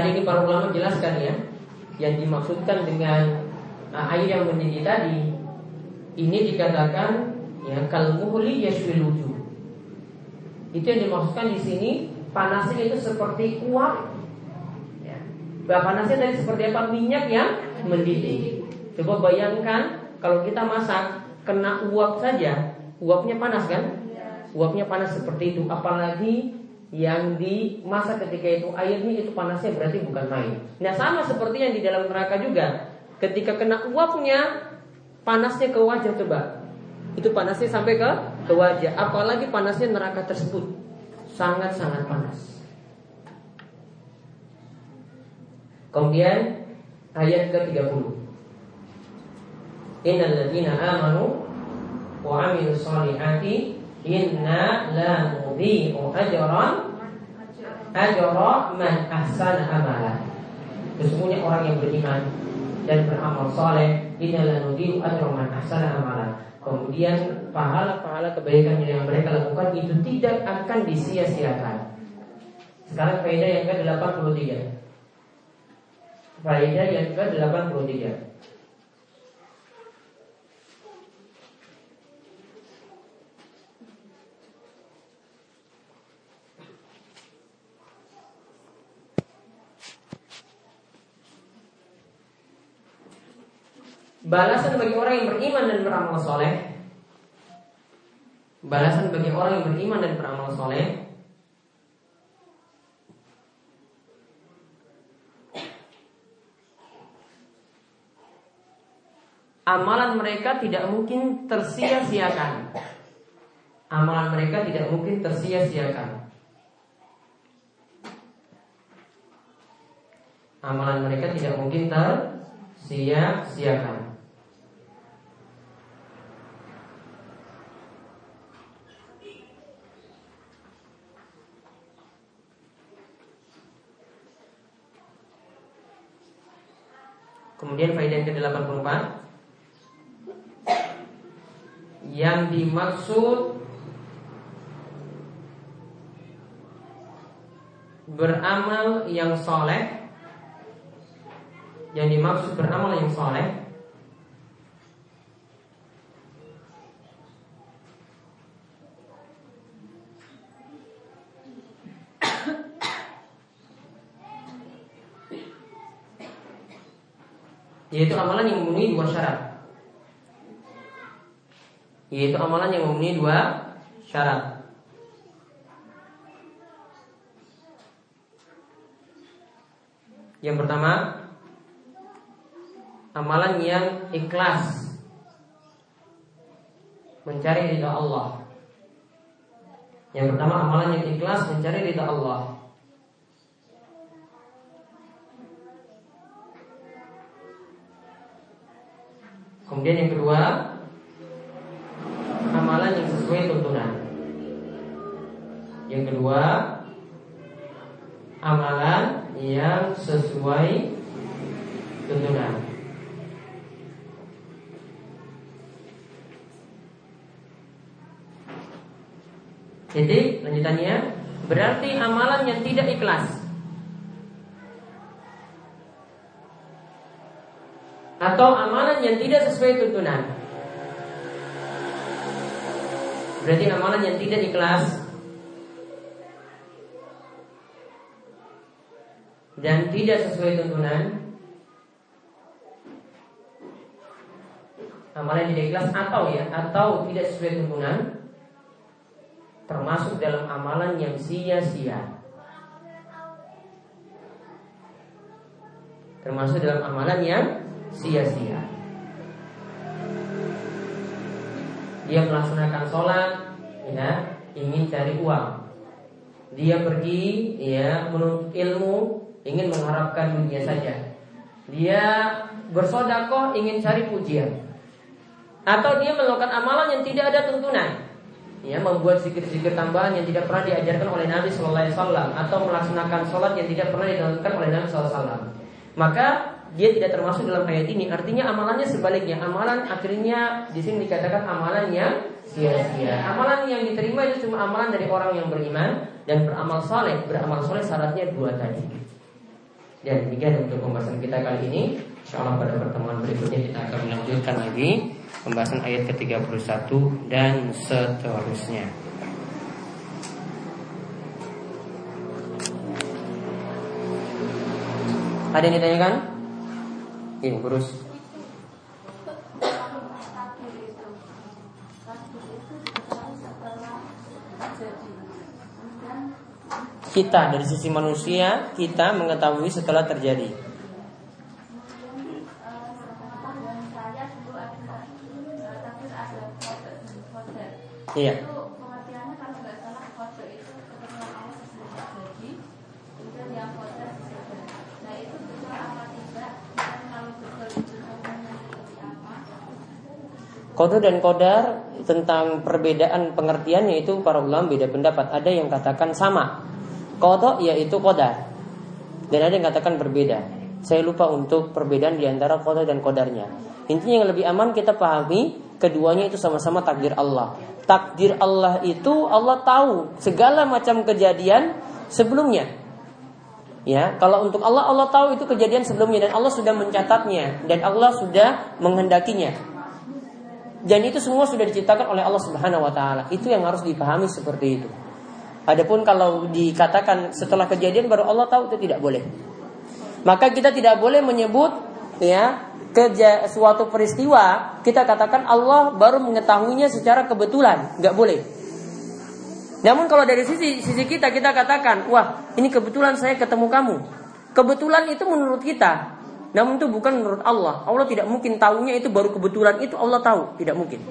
Tadi ini para ulama jelaskan ya, yang dimaksudkan dengan uh, air yang mendidih tadi ini dikatakan ya kalmuhli yashwil wujuh. Itu yang dimaksudkan di sini panasnya itu seperti uap. Ya. Panasnya tadi seperti apa? Minyak yang mendidih. Coba bayangkan kalau kita masak kena uap saja, uapnya panas kan? Uapnya panas seperti itu, apalagi yang dimasak ketika itu airnya itu panasnya berarti bukan main. Nah sama seperti yang di dalam neraka juga. Ketika kena uapnya panasnya ke wajah coba. Itu panasnya sampai ke ke wajah. Apalagi panasnya neraka tersebut sangat-sangat panas. Kemudian ayat ke-30. Innal ladzina amanu wa amilus solihati Inna la nudhi'u ajran ajra man ahsana amala. Sesungguhnya orang yang beriman dan beramal soleh Inna la nudhi'u ajra man ahsana amala. Kemudian pahala-pahala kebaikan yang mereka lakukan itu tidak akan disia-siakan. Sekarang faedah yang ke-83. Faedah yang ke-83. Balasan bagi orang yang beriman dan beramal soleh. Balasan bagi orang yang beriman dan beramal soleh. Amalan mereka tidak mungkin tersia-siakan. Amalan mereka tidak mungkin tersia-siakan. Amalan mereka tidak mungkin tersia-siakan Kemudian faedah yang ke-84 Yang dimaksud Beramal yang soleh. Yang dimaksud beramal yang soleh yaitu amalan yang memenuhi dua syarat. Yaitu amalan yang memenuhi dua syarat. Yang pertama amalan yang ikhlas. Mencari ridha Allah. Yang pertama amalan yang ikhlas mencari ridha Allah Kemudian yang kedua Amalan yang sesuai tuntunan. Yang kedua Amalan yang sesuai tuntunan. Jadi lanjutannya Berarti amalan yang tidak ikhlas. Atau amalan yang tidak sesuai tuntunan. Berarti amalan yang tidak ikhlas dan tidak sesuai tuntunan. Amalan tidak ikhlas atau ya atau tidak sesuai tuntunan termasuk dalam amalan yang sia-sia. Termasuk dalam amalan yang sia-sia. Dia melaksanakan sholat, ya, ingin cari uang. Dia pergi, ya, menuntut ilmu, ingin mengharapkan dunia saja. Dia bersodakoh, ingin cari pujian. Atau dia melakukan amalan yang tidak ada tuntunan. Ya, membuat zikir-zikir tambahan yang tidak pernah diajarkan oleh Nabi Sallallahu Alaihi Wasallam atau melaksanakan sholat yang tidak pernah dilakukan oleh Nabi Sallallahu Alaihi Wasallam. Maka dia tidak termasuk dalam ayat ini. Artinya amalannya sebaliknya. Amalan akhirnya di sini dikatakan amalan yang sia-sia. Amalan yang diterima itu cuma amalan dari orang yang beriman dan beramal soleh. Beramal soleh syaratnya dua tadi. Dan demikian untuk pembahasan kita kali ini. Insya Allah pada pertemuan berikutnya kita akan melanjutkan lagi pembahasan ayat ke-31 dan seterusnya. Ada yang ditanyakan? Ini kurus. Kita dari sisi manusia kita mengetahui setelah terjadi. Iya. Kodo dan kodar tentang perbedaan pengertiannya itu para ulama beda pendapat. Ada yang katakan sama. Kodo yaitu kodar. Dan ada yang katakan berbeda. Saya lupa untuk perbedaan di antara kodo dan kodarnya. Intinya yang lebih aman kita pahami keduanya itu sama-sama takdir Allah. Takdir Allah itu Allah tahu segala macam kejadian sebelumnya. Ya, kalau untuk Allah Allah tahu itu kejadian sebelumnya dan Allah sudah mencatatnya dan Allah sudah menghendakinya. Dan itu semua sudah diciptakan oleh Allah Subhanahu wa taala. Itu yang harus dipahami seperti itu. Adapun kalau dikatakan setelah kejadian baru Allah tahu itu tidak boleh. Maka kita tidak boleh menyebut ya keja suatu peristiwa kita katakan Allah baru mengetahuinya secara kebetulan, nggak boleh. Namun kalau dari sisi sisi kita kita katakan, wah ini kebetulan saya ketemu kamu. Kebetulan itu menurut kita, namun itu bukan menurut Allah. Allah tidak mungkin tahunya itu baru kebetulan itu Allah tahu, tidak mungkin.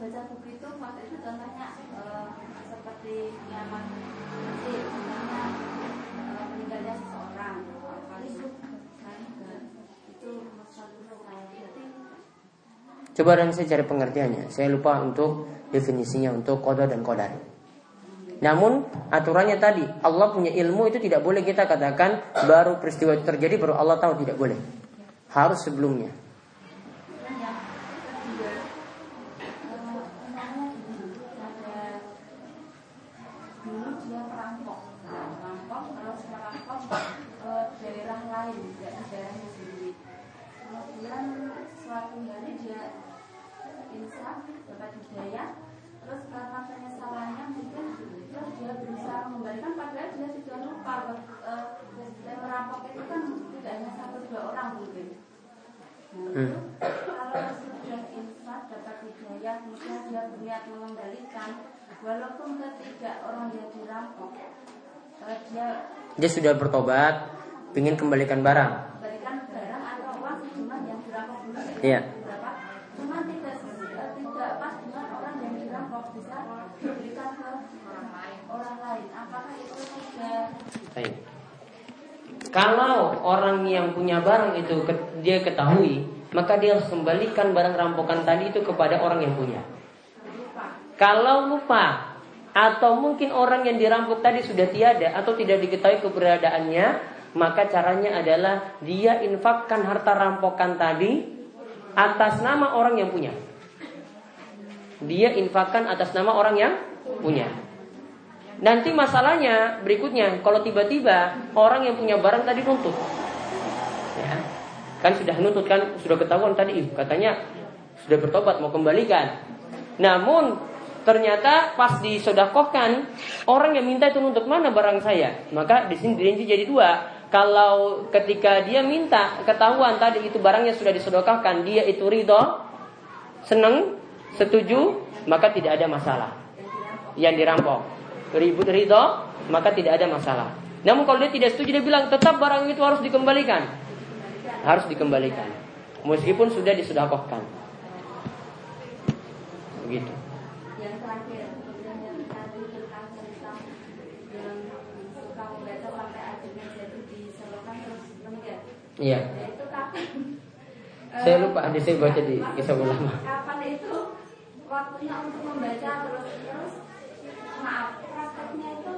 baca buku itu waktu itu contohnya uh, seperti kiamat nanti misalnya uh, meninggalnya seseorang kali itu itu Coba dan saya cari pengertiannya. Saya lupa untuk definisinya untuk koda dan kodar. Namun aturannya tadi Allah punya ilmu itu tidak boleh kita katakan baru peristiwa itu terjadi baru Allah tahu tidak boleh. Harus sebelumnya. Hmm. Kalau sudah insaf dapat hidayah, kemudian dia berniat mengembalikan, walaupun ketiga orang yang dirampok, eh, dia dia sudah bertobat, ingin kembalikan barang. Kembalikan barang atau uang cuma yang dirampok dulu. Iya. Cuma tidak eh, tidak pas dengan orang yang dirampok bisa diberikan ke orang lain. Orang lain. Apakah itu sudah? Baik. Kalau orang yang punya barang itu dia ketahui maka dia harus kembalikan barang rampokan tadi itu kepada orang yang punya. Kalau lupa atau mungkin orang yang dirampok tadi sudah tiada atau tidak diketahui keberadaannya, maka caranya adalah dia infakkan harta rampokan tadi atas nama orang yang punya. Dia infakkan atas nama orang yang punya. Nanti masalahnya berikutnya, kalau tiba-tiba orang yang punya barang tadi nuntut, ya, Kan sudah nutut kan sudah ketahuan tadi katanya sudah bertobat mau kembalikan. Namun ternyata pas disodakohkan orang yang minta itu untuk mana barang saya. Maka di sini dirinci jadi dua. Kalau ketika dia minta ketahuan tadi itu barangnya sudah disodakohkan dia itu ridho, senang, setuju, maka tidak ada masalah. Yang dirampok ribut ridho, maka tidak ada masalah. Namun kalau dia tidak setuju dia bilang tetap barang itu harus dikembalikan harus dikembalikan meskipun sudah disedekahkan. Begitu. Yang terakhir. Iya. Itu kapan? [LAUGHS] Saya lupa hadisnya baca di kisah ulama. Kapan itu waktunya untuk membaca terus terus maaf prakteknya itu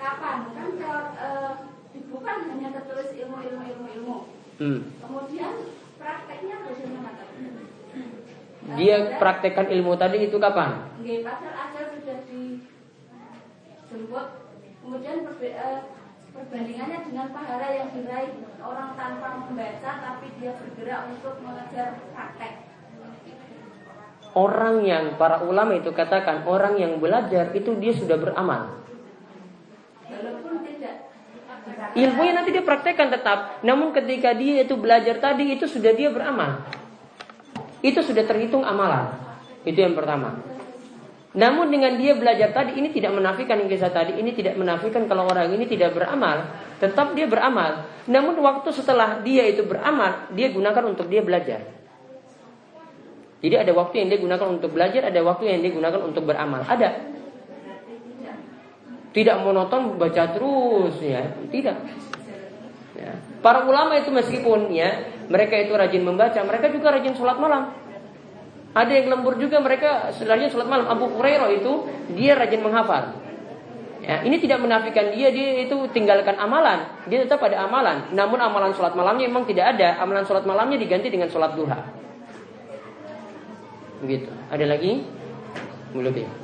kapan kan kalau uh, bukan hanya tertulis ilmu ilmu ilmu ilmu Hmm. Kemudian prakteknya bagaimana? Dia praktekkan ilmu tadi itu kapan? Nggih, padahal ajar sudah dijemput. Kemudian uh, perbandingannya dengan pahala yang diraih orang tanpa membaca tapi dia bergerak untuk mengejar praktek. Orang yang para ulama itu katakan orang yang belajar itu dia sudah beramal. Ilmunya nanti dia praktekkan tetap. Namun ketika dia itu belajar tadi itu sudah dia beramal. Itu sudah terhitung amalan. Itu yang pertama. Namun dengan dia belajar tadi ini tidak menafikan yang kisah tadi ini tidak menafikan kalau orang ini tidak beramal, tetap dia beramal. Namun waktu setelah dia itu beramal, dia gunakan untuk dia belajar. Jadi ada waktu yang dia gunakan untuk belajar, ada waktu yang dia gunakan untuk beramal. Ada tidak monoton baca terus ya, tidak. Ya. Para ulama itu meskipun ya mereka itu rajin membaca, mereka juga rajin sholat malam. Ada yang lembur juga mereka rajin sholat malam. Abu Hurairah itu dia rajin menghafal. Ya, ini tidak menafikan dia dia itu tinggalkan amalan, dia tetap ada amalan. Namun amalan sholat malamnya memang tidak ada. Amalan sholat malamnya diganti dengan sholat duha. Begitu. Ada lagi? Belum ya.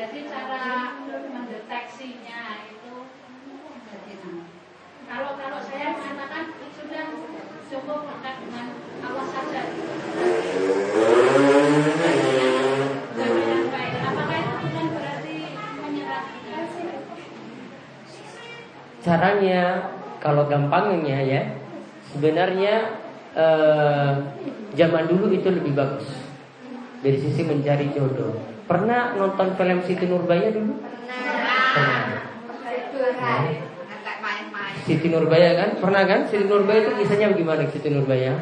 Jadi cara mendeteksinya itu kalau kalau saya mengatakan sudah cukup dekat dengan Allah saja. Caranya gampangnya ya sebenarnya eh, zaman dulu itu lebih bagus dari sisi mencari jodoh. Pernah nonton film Siti Nurbaya dulu? Pernah. Siti Nurbaya kan? Pernah kan? Siti Nurbaya itu kisahnya gimana Siti Nurbaya?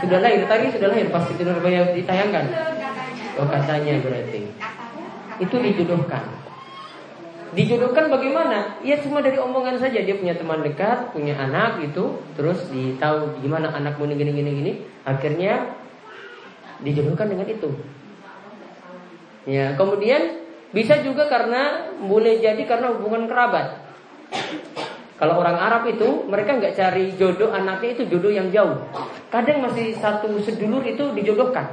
Sudah lahir tadi sudah lahir pas Siti Nurbaya ditayangkan. Oh katanya berarti. Itu dijodohkan. Dijodohkan bagaimana? Ya cuma dari omongan saja dia punya teman dekat, punya anak gitu, terus ditahu gimana anakmu ini gini gini gini. Akhirnya dijodohkan dengan itu. Ya, kemudian bisa juga karena boleh jadi karena hubungan kerabat. Kalau orang Arab itu mereka nggak cari jodoh anaknya itu jodoh yang jauh. Kadang masih satu sedulur itu dijodohkan.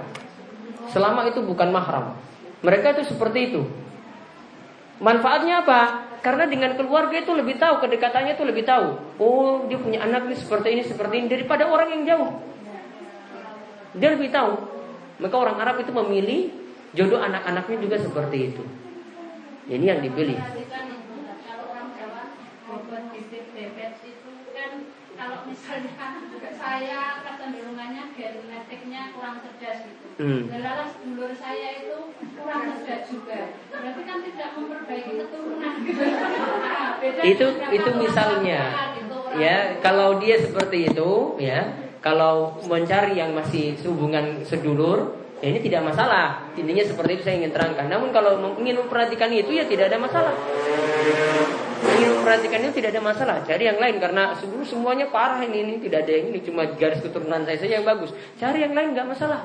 Selama itu bukan mahram. Mereka itu seperti itu. Manfaatnya apa? Karena dengan keluarga itu lebih tahu, kedekatannya itu lebih tahu. Oh, dia punya anak ini seperti ini, seperti ini daripada orang yang jauh. Dia lebih tahu. Maka orang Arab itu memilih jodoh anak-anaknya juga seperti itu. Ini yang dipilih. kalau misalnya [LAUGHS] saya kecenderungannya genetiknya kurang cerdas gitu. Hmm. Lalu dulur saya itu kurang cerdas juga. Berarti kan tidak memperbaiki keturunan [LAUGHS] gitu. Nah, itu itu misalnya. Gitu, ya, kalau dia seperti itu, ya, kalau mencari yang masih hubungan sedulur, Ya ini tidak masalah. Intinya seperti itu saya ingin terangkan. Namun kalau ingin memperhatikan itu ya tidak ada masalah. Ingin memperhatikan itu tidak ada masalah. Cari yang lain karena sebelum semuanya parah ini, ini tidak ada yang ini cuma garis keturunan saya saja yang bagus. Cari yang lain nggak masalah.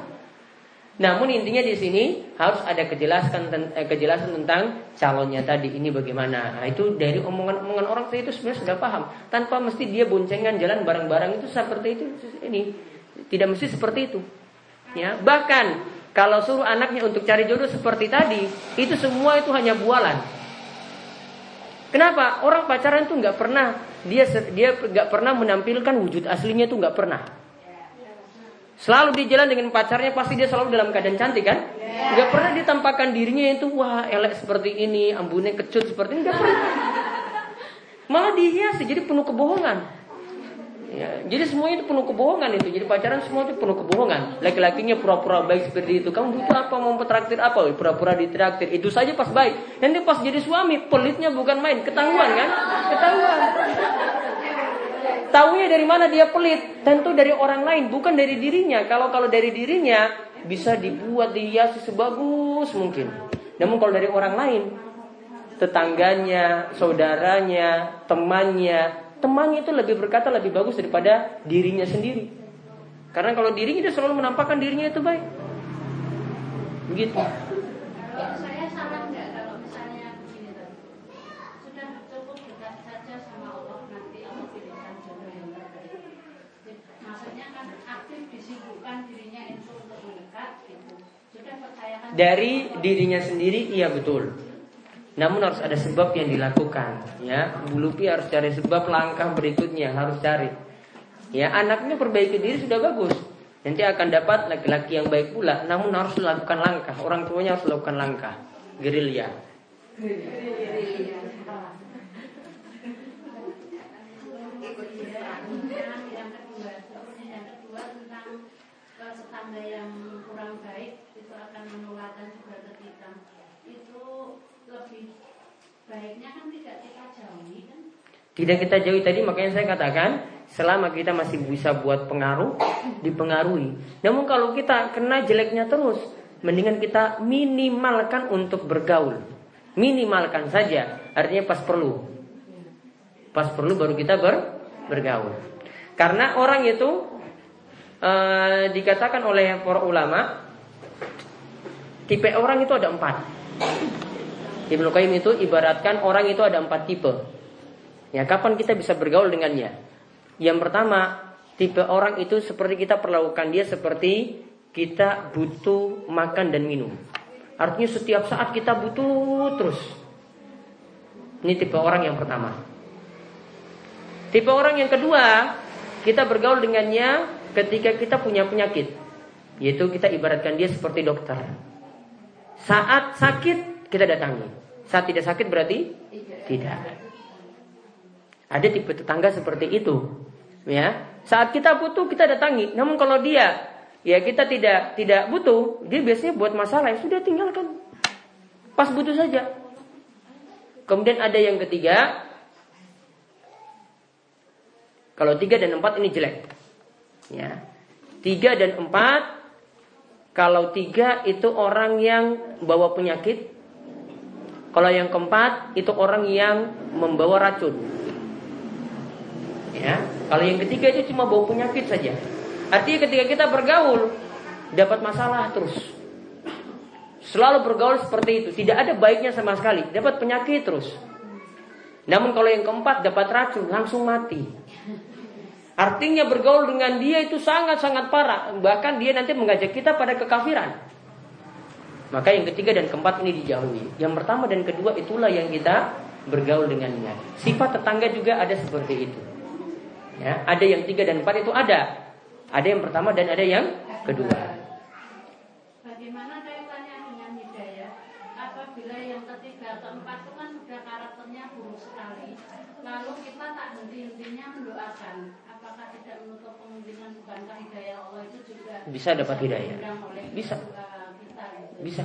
Namun intinya di sini harus ada kejelasan eh, kejelasan tentang calonnya tadi ini bagaimana. Nah, itu dari omongan-omongan orang saya itu sebenarnya sudah paham. Tanpa mesti dia boncengan jalan bareng-bareng itu seperti itu ini. Tidak mesti seperti itu. Ya, bahkan kalau suruh anaknya untuk cari jodoh seperti tadi, itu semua itu hanya bualan. Kenapa? Orang pacaran itu nggak pernah dia dia nggak pernah menampilkan wujud aslinya itu nggak pernah. Selalu di jalan dengan pacarnya pasti dia selalu dalam keadaan cantik kan? Nggak pernah ditampakkan dirinya itu wah elek seperti ini, ambunnya kecut seperti ini nggak pernah. Malah dihiasi jadi penuh kebohongan. Ya, jadi semuanya itu penuh kebohongan itu. Jadi pacaran semua itu penuh kebohongan. Laki-lakinya pura-pura baik seperti itu. Kamu butuh apa? Mau traktir apa? Pura-pura ditraktir. Itu saja pas baik. Nanti pas jadi suami, pelitnya bukan main. Ketahuan kan? Ketahuan. Tahunya dari mana dia pelit? Tentu dari orang lain, bukan dari dirinya. Kalau kalau dari dirinya bisa dibuat dihiasi sebagus mungkin. Namun kalau dari orang lain, tetangganya, saudaranya, temannya, temannya itu lebih berkata lebih bagus daripada dirinya sendiri. Karena kalau dirinya dia selalu menampakkan dirinya itu baik. Begitu. saya salah nggak kalau misalnya begini sudah cukup dekat saja sama Allah nanti Allah pilihkan jodoh yang terbaik. Maksudnya aktif disibukkan dirinya itu untuk mendekat. Sudah percayakan. Dari dirinya sendiri iya betul. Namun harus ada sebab yang dilakukan, ya. Bulupi harus cari sebab langkah berikutnya harus cari. Ya, anaknya perbaiki diri sudah bagus. Nanti akan dapat laki-laki yang baik pula, namun harus melakukan langkah. Orang tuanya harus melakukan langkah. Gerilya. yang kurang baik itu akan menularkan juga ke kita. Itu lebih baiknya kan tidak kita jauhi kan? Tidak kita jauhi tadi makanya saya katakan selama kita masih bisa buat pengaruh dipengaruhi. Namun kalau kita kena jeleknya terus, mendingan kita minimalkan untuk bergaul. Minimalkan saja, artinya pas perlu. Pas perlu baru kita ber, bergaul. Karena orang itu e, dikatakan oleh para ulama tipe orang itu ada empat. Ibnu Qayyim itu ibaratkan orang itu ada empat tipe. Ya, kapan kita bisa bergaul dengannya? Yang pertama, tipe orang itu seperti kita perlakukan dia seperti kita butuh makan dan minum. Artinya setiap saat kita butuh terus. Ini tipe orang yang pertama. Tipe orang yang kedua, kita bergaul dengannya ketika kita punya penyakit. Yaitu kita ibaratkan dia seperti dokter. Saat sakit kita datangi. Saat tidak sakit berarti tidak. Ada tipe tetangga seperti itu. Ya, saat kita butuh kita datangi. Namun kalau dia ya kita tidak tidak butuh, dia biasanya buat masalah ya sudah tinggalkan. Pas butuh saja. Kemudian ada yang ketiga. Kalau tiga dan empat ini jelek. Ya. Tiga dan empat. Kalau tiga itu orang yang bawa penyakit. Kalau yang keempat itu orang yang membawa racun. Ya. Kalau yang ketiga itu cuma bawa penyakit saja. Artinya ketika kita bergaul dapat masalah terus. Selalu bergaul seperti itu, tidak ada baiknya sama sekali, dapat penyakit terus. Namun kalau yang keempat dapat racun, langsung mati. Artinya bergaul dengan dia itu sangat-sangat parah, bahkan dia nanti mengajak kita pada kekafiran. Maka yang ketiga dan keempat ini dijauhi. Yang pertama dan kedua itulah yang kita bergaul dengannya. Sifat tetangga juga ada seperti itu. Ya, ada yang tiga dan empat itu ada. Ada yang pertama dan ada yang kedua. Bagaimana kaitannya dengan hidayah? Apabila yang ketiga atau empat itu kan sudah karakternya buruk sekali, lalu kita tak henti-hentinya mendoakan, apakah tidak menutup kemungkinan bukankah hidayah Allah itu juga bisa dapat hidayah? Bisa. Bisa.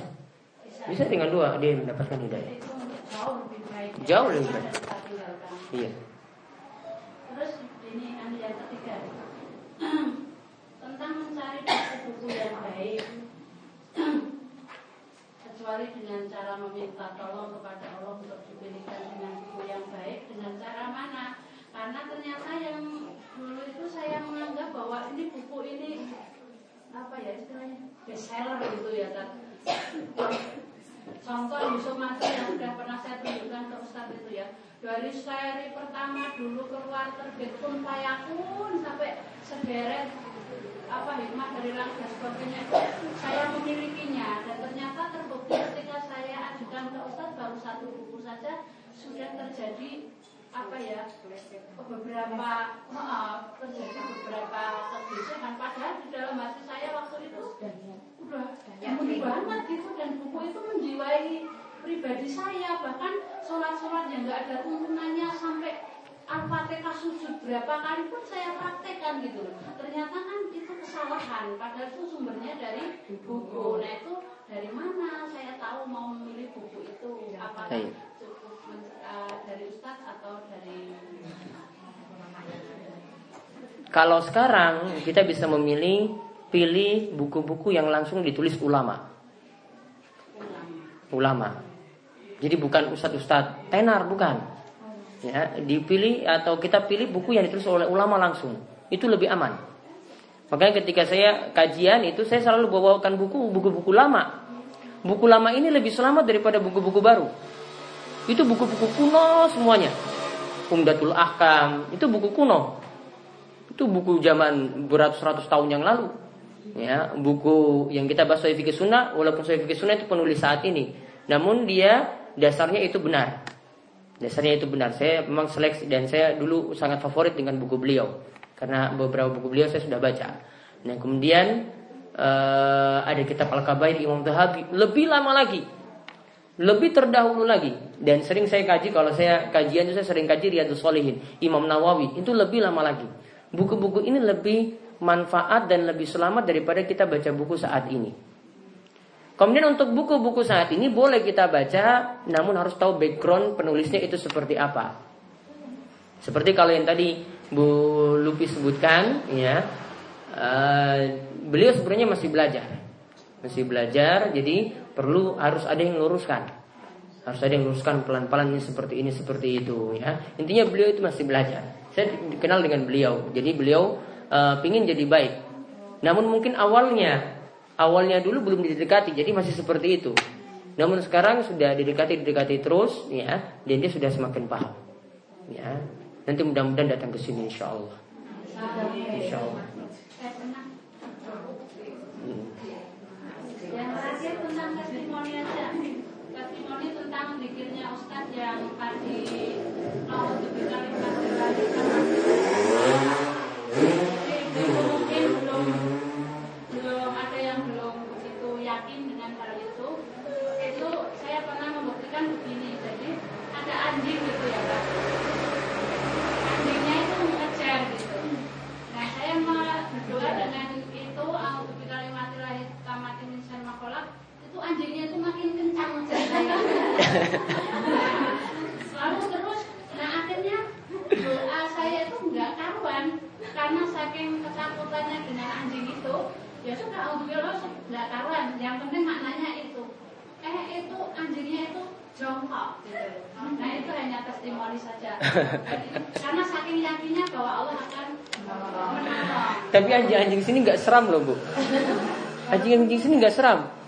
Bisa dengan doa dia mendapatkan hidayah. jauh lebih baik. Iya. Terus ini yang ketiga [CLEARS THROAT] tentang mencari buku-buku yang baik [CLEARS THROAT] kecuali dengan cara meminta tolong kepada Allah untuk dipilihkan dengan buku yang baik dengan cara mana karena ternyata yang dulu itu saya menganggap bahwa ini buku ini apa ya istilahnya bestseller gitu ya kan contoh Yusuf Mansur yang sudah pernah saya tunjukkan ke Ustadz itu ya. Dari seri pertama dulu keluar terbit pun payakun sampai sederet apa hikmah dari langkah sebagainya. Saya memilikinya dan ternyata terbukti ketika saya ajukan ke Ustadz baru satu buku saja sudah terjadi apa ya beberapa maaf terjadi beberapa kegelisahan padahal di dalam hati saya waktu itu udah murni banget gitu dan buku itu menjiwai pribadi saya. Bahkan sholat-sholat yang nggak ada tuntunannya sampai Al-Fatihah sujud berapa kali pun saya praktekkan gitu Ternyata kan itu kesalahan, padahal itu sumbernya dari buku. Nah itu dari mana? Saya tahu mau memilih buku itu? Apakah cukup uh, dari Ustadz atau dari Kalau sekarang kita bisa memilih pilih buku-buku yang langsung ditulis ulama. Ulama. Jadi bukan ustadz-ustadz tenar bukan. Ya dipilih atau kita pilih buku yang ditulis oleh ulama langsung. Itu lebih aman. Makanya ketika saya kajian itu saya selalu bawakan buku buku-buku lama. Buku lama ini lebih selamat daripada buku-buku baru. Itu buku-buku kuno semuanya. Umdatul Ahkam. Itu buku kuno. Itu buku zaman beratus-ratus tahun yang lalu ya buku yang kita bahas Sahih Fikih Sunnah walaupun Sahih Fikih Sunnah itu penulis saat ini. Namun dia dasarnya itu benar. Dasarnya itu benar. Saya memang seleksi dan saya dulu sangat favorit dengan buku beliau. Karena beberapa buku beliau saya sudah baca. Nah kemudian uh, ada kitab Al Kabair Imam Zahabi. Lebih lama lagi, lebih terdahulu lagi. Dan sering saya kaji kalau saya kajian itu saya sering kaji Riyadus Solihin Imam Nawawi. Itu lebih lama lagi. Buku-buku ini lebih manfaat dan lebih selamat daripada kita baca buku saat ini. Kemudian untuk buku-buku saat ini boleh kita baca, namun harus tahu background penulisnya itu seperti apa. Seperti kalau yang tadi Bu Lupi sebutkan, ya, uh, beliau sebenarnya masih belajar, masih belajar, jadi perlu harus ada yang luruskan, harus ada yang luruskan pelan-pelan ini seperti ini seperti itu, ya. Intinya beliau itu masih belajar. Saya dikenal dengan beliau, jadi beliau uh, pingin jadi baik. Namun mungkin awalnya awalnya dulu belum didekati jadi masih seperti itu. Namun sekarang sudah didekati didekati terus ya dan dia sudah semakin paham. Ya nanti mudah-mudahan datang ke sini insya Allah insya Allah yang terakhir tentang testimoni aja. Testimoni tentang dikirnya Ustadz yang tadi mau lebih Lalu terus, nah akhirnya doa saya itu nggak karuan karena saking ketakutannya dengan anjing itu, ya sudah alhamdulillah nggak karuan. Yang penting maknanya itu, eh itu anjingnya itu jongkok gitu. Nah itu hanya testimoni saja. Karena saking yakinnya bahwa Allah akan menolong. Tapi anjing-anjing sini nggak seram loh bu. Anjing-anjing sini nggak seram.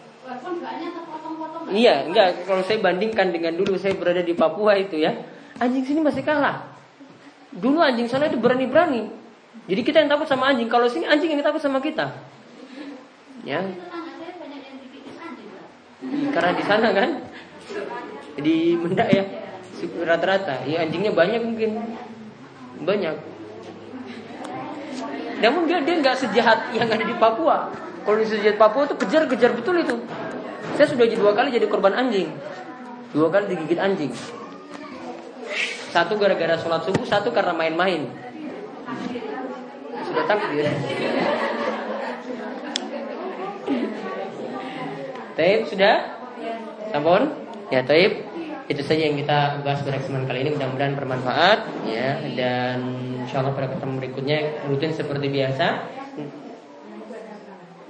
Iya, enggak. Kalau saya bandingkan dengan dulu saya berada di Papua itu ya, anjing sini masih kalah. Dulu anjing sana itu berani-berani. Jadi kita yang takut sama anjing. Kalau sini anjing yang takut sama kita. Ya, karena di sana kan di Mendak ya rata-rata. Ya anjingnya banyak mungkin banyak. Namun dia dia nggak sejahat yang ada di Papua. Kalau di sejahat Papua itu kejar-kejar betul itu. Saya sudah dua kali jadi korban anjing. Dua kali digigit anjing. Satu gara-gara sholat subuh, satu karena main-main. Sudah takdir. Taib sudah? Sampun? Ya Taib. Itu saja yang kita bahas pada kesempatan kali ini mudah-mudahan bermanfaat ya dan insya Allah pada ketemu berikutnya rutin seperti biasa.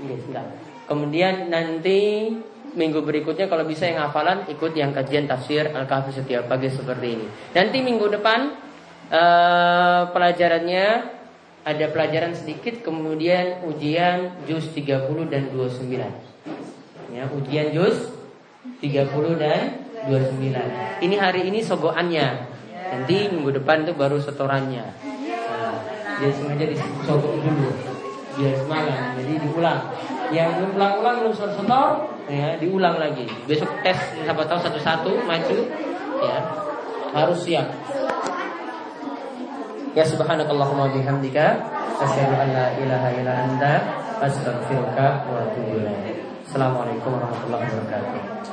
Sebentar. Kemudian nanti minggu berikutnya kalau bisa yang hafalan ikut yang kajian tafsir Al-Kahfi setiap pagi seperti ini. Nanti minggu depan eh, pelajarannya ada pelajaran sedikit kemudian ujian juz 30 dan 29. Ya, ujian juz 30 dan 29. Ini hari ini sogoannya. Nanti minggu depan itu baru setorannya. Nah, dia sengaja disogok dulu biar semangat. Jadi diulang. Yang belum ulang-ulang belum setor, ya diulang lagi. Besok tes siapa tahu satu-satu maju, ya harus siap. Ya subhanakallahumma bihamdika asyhadu an la ilaha illa anta astaghfiruka wa atubu ilaik. Assalamualaikum warahmatullahi wabarakatuh.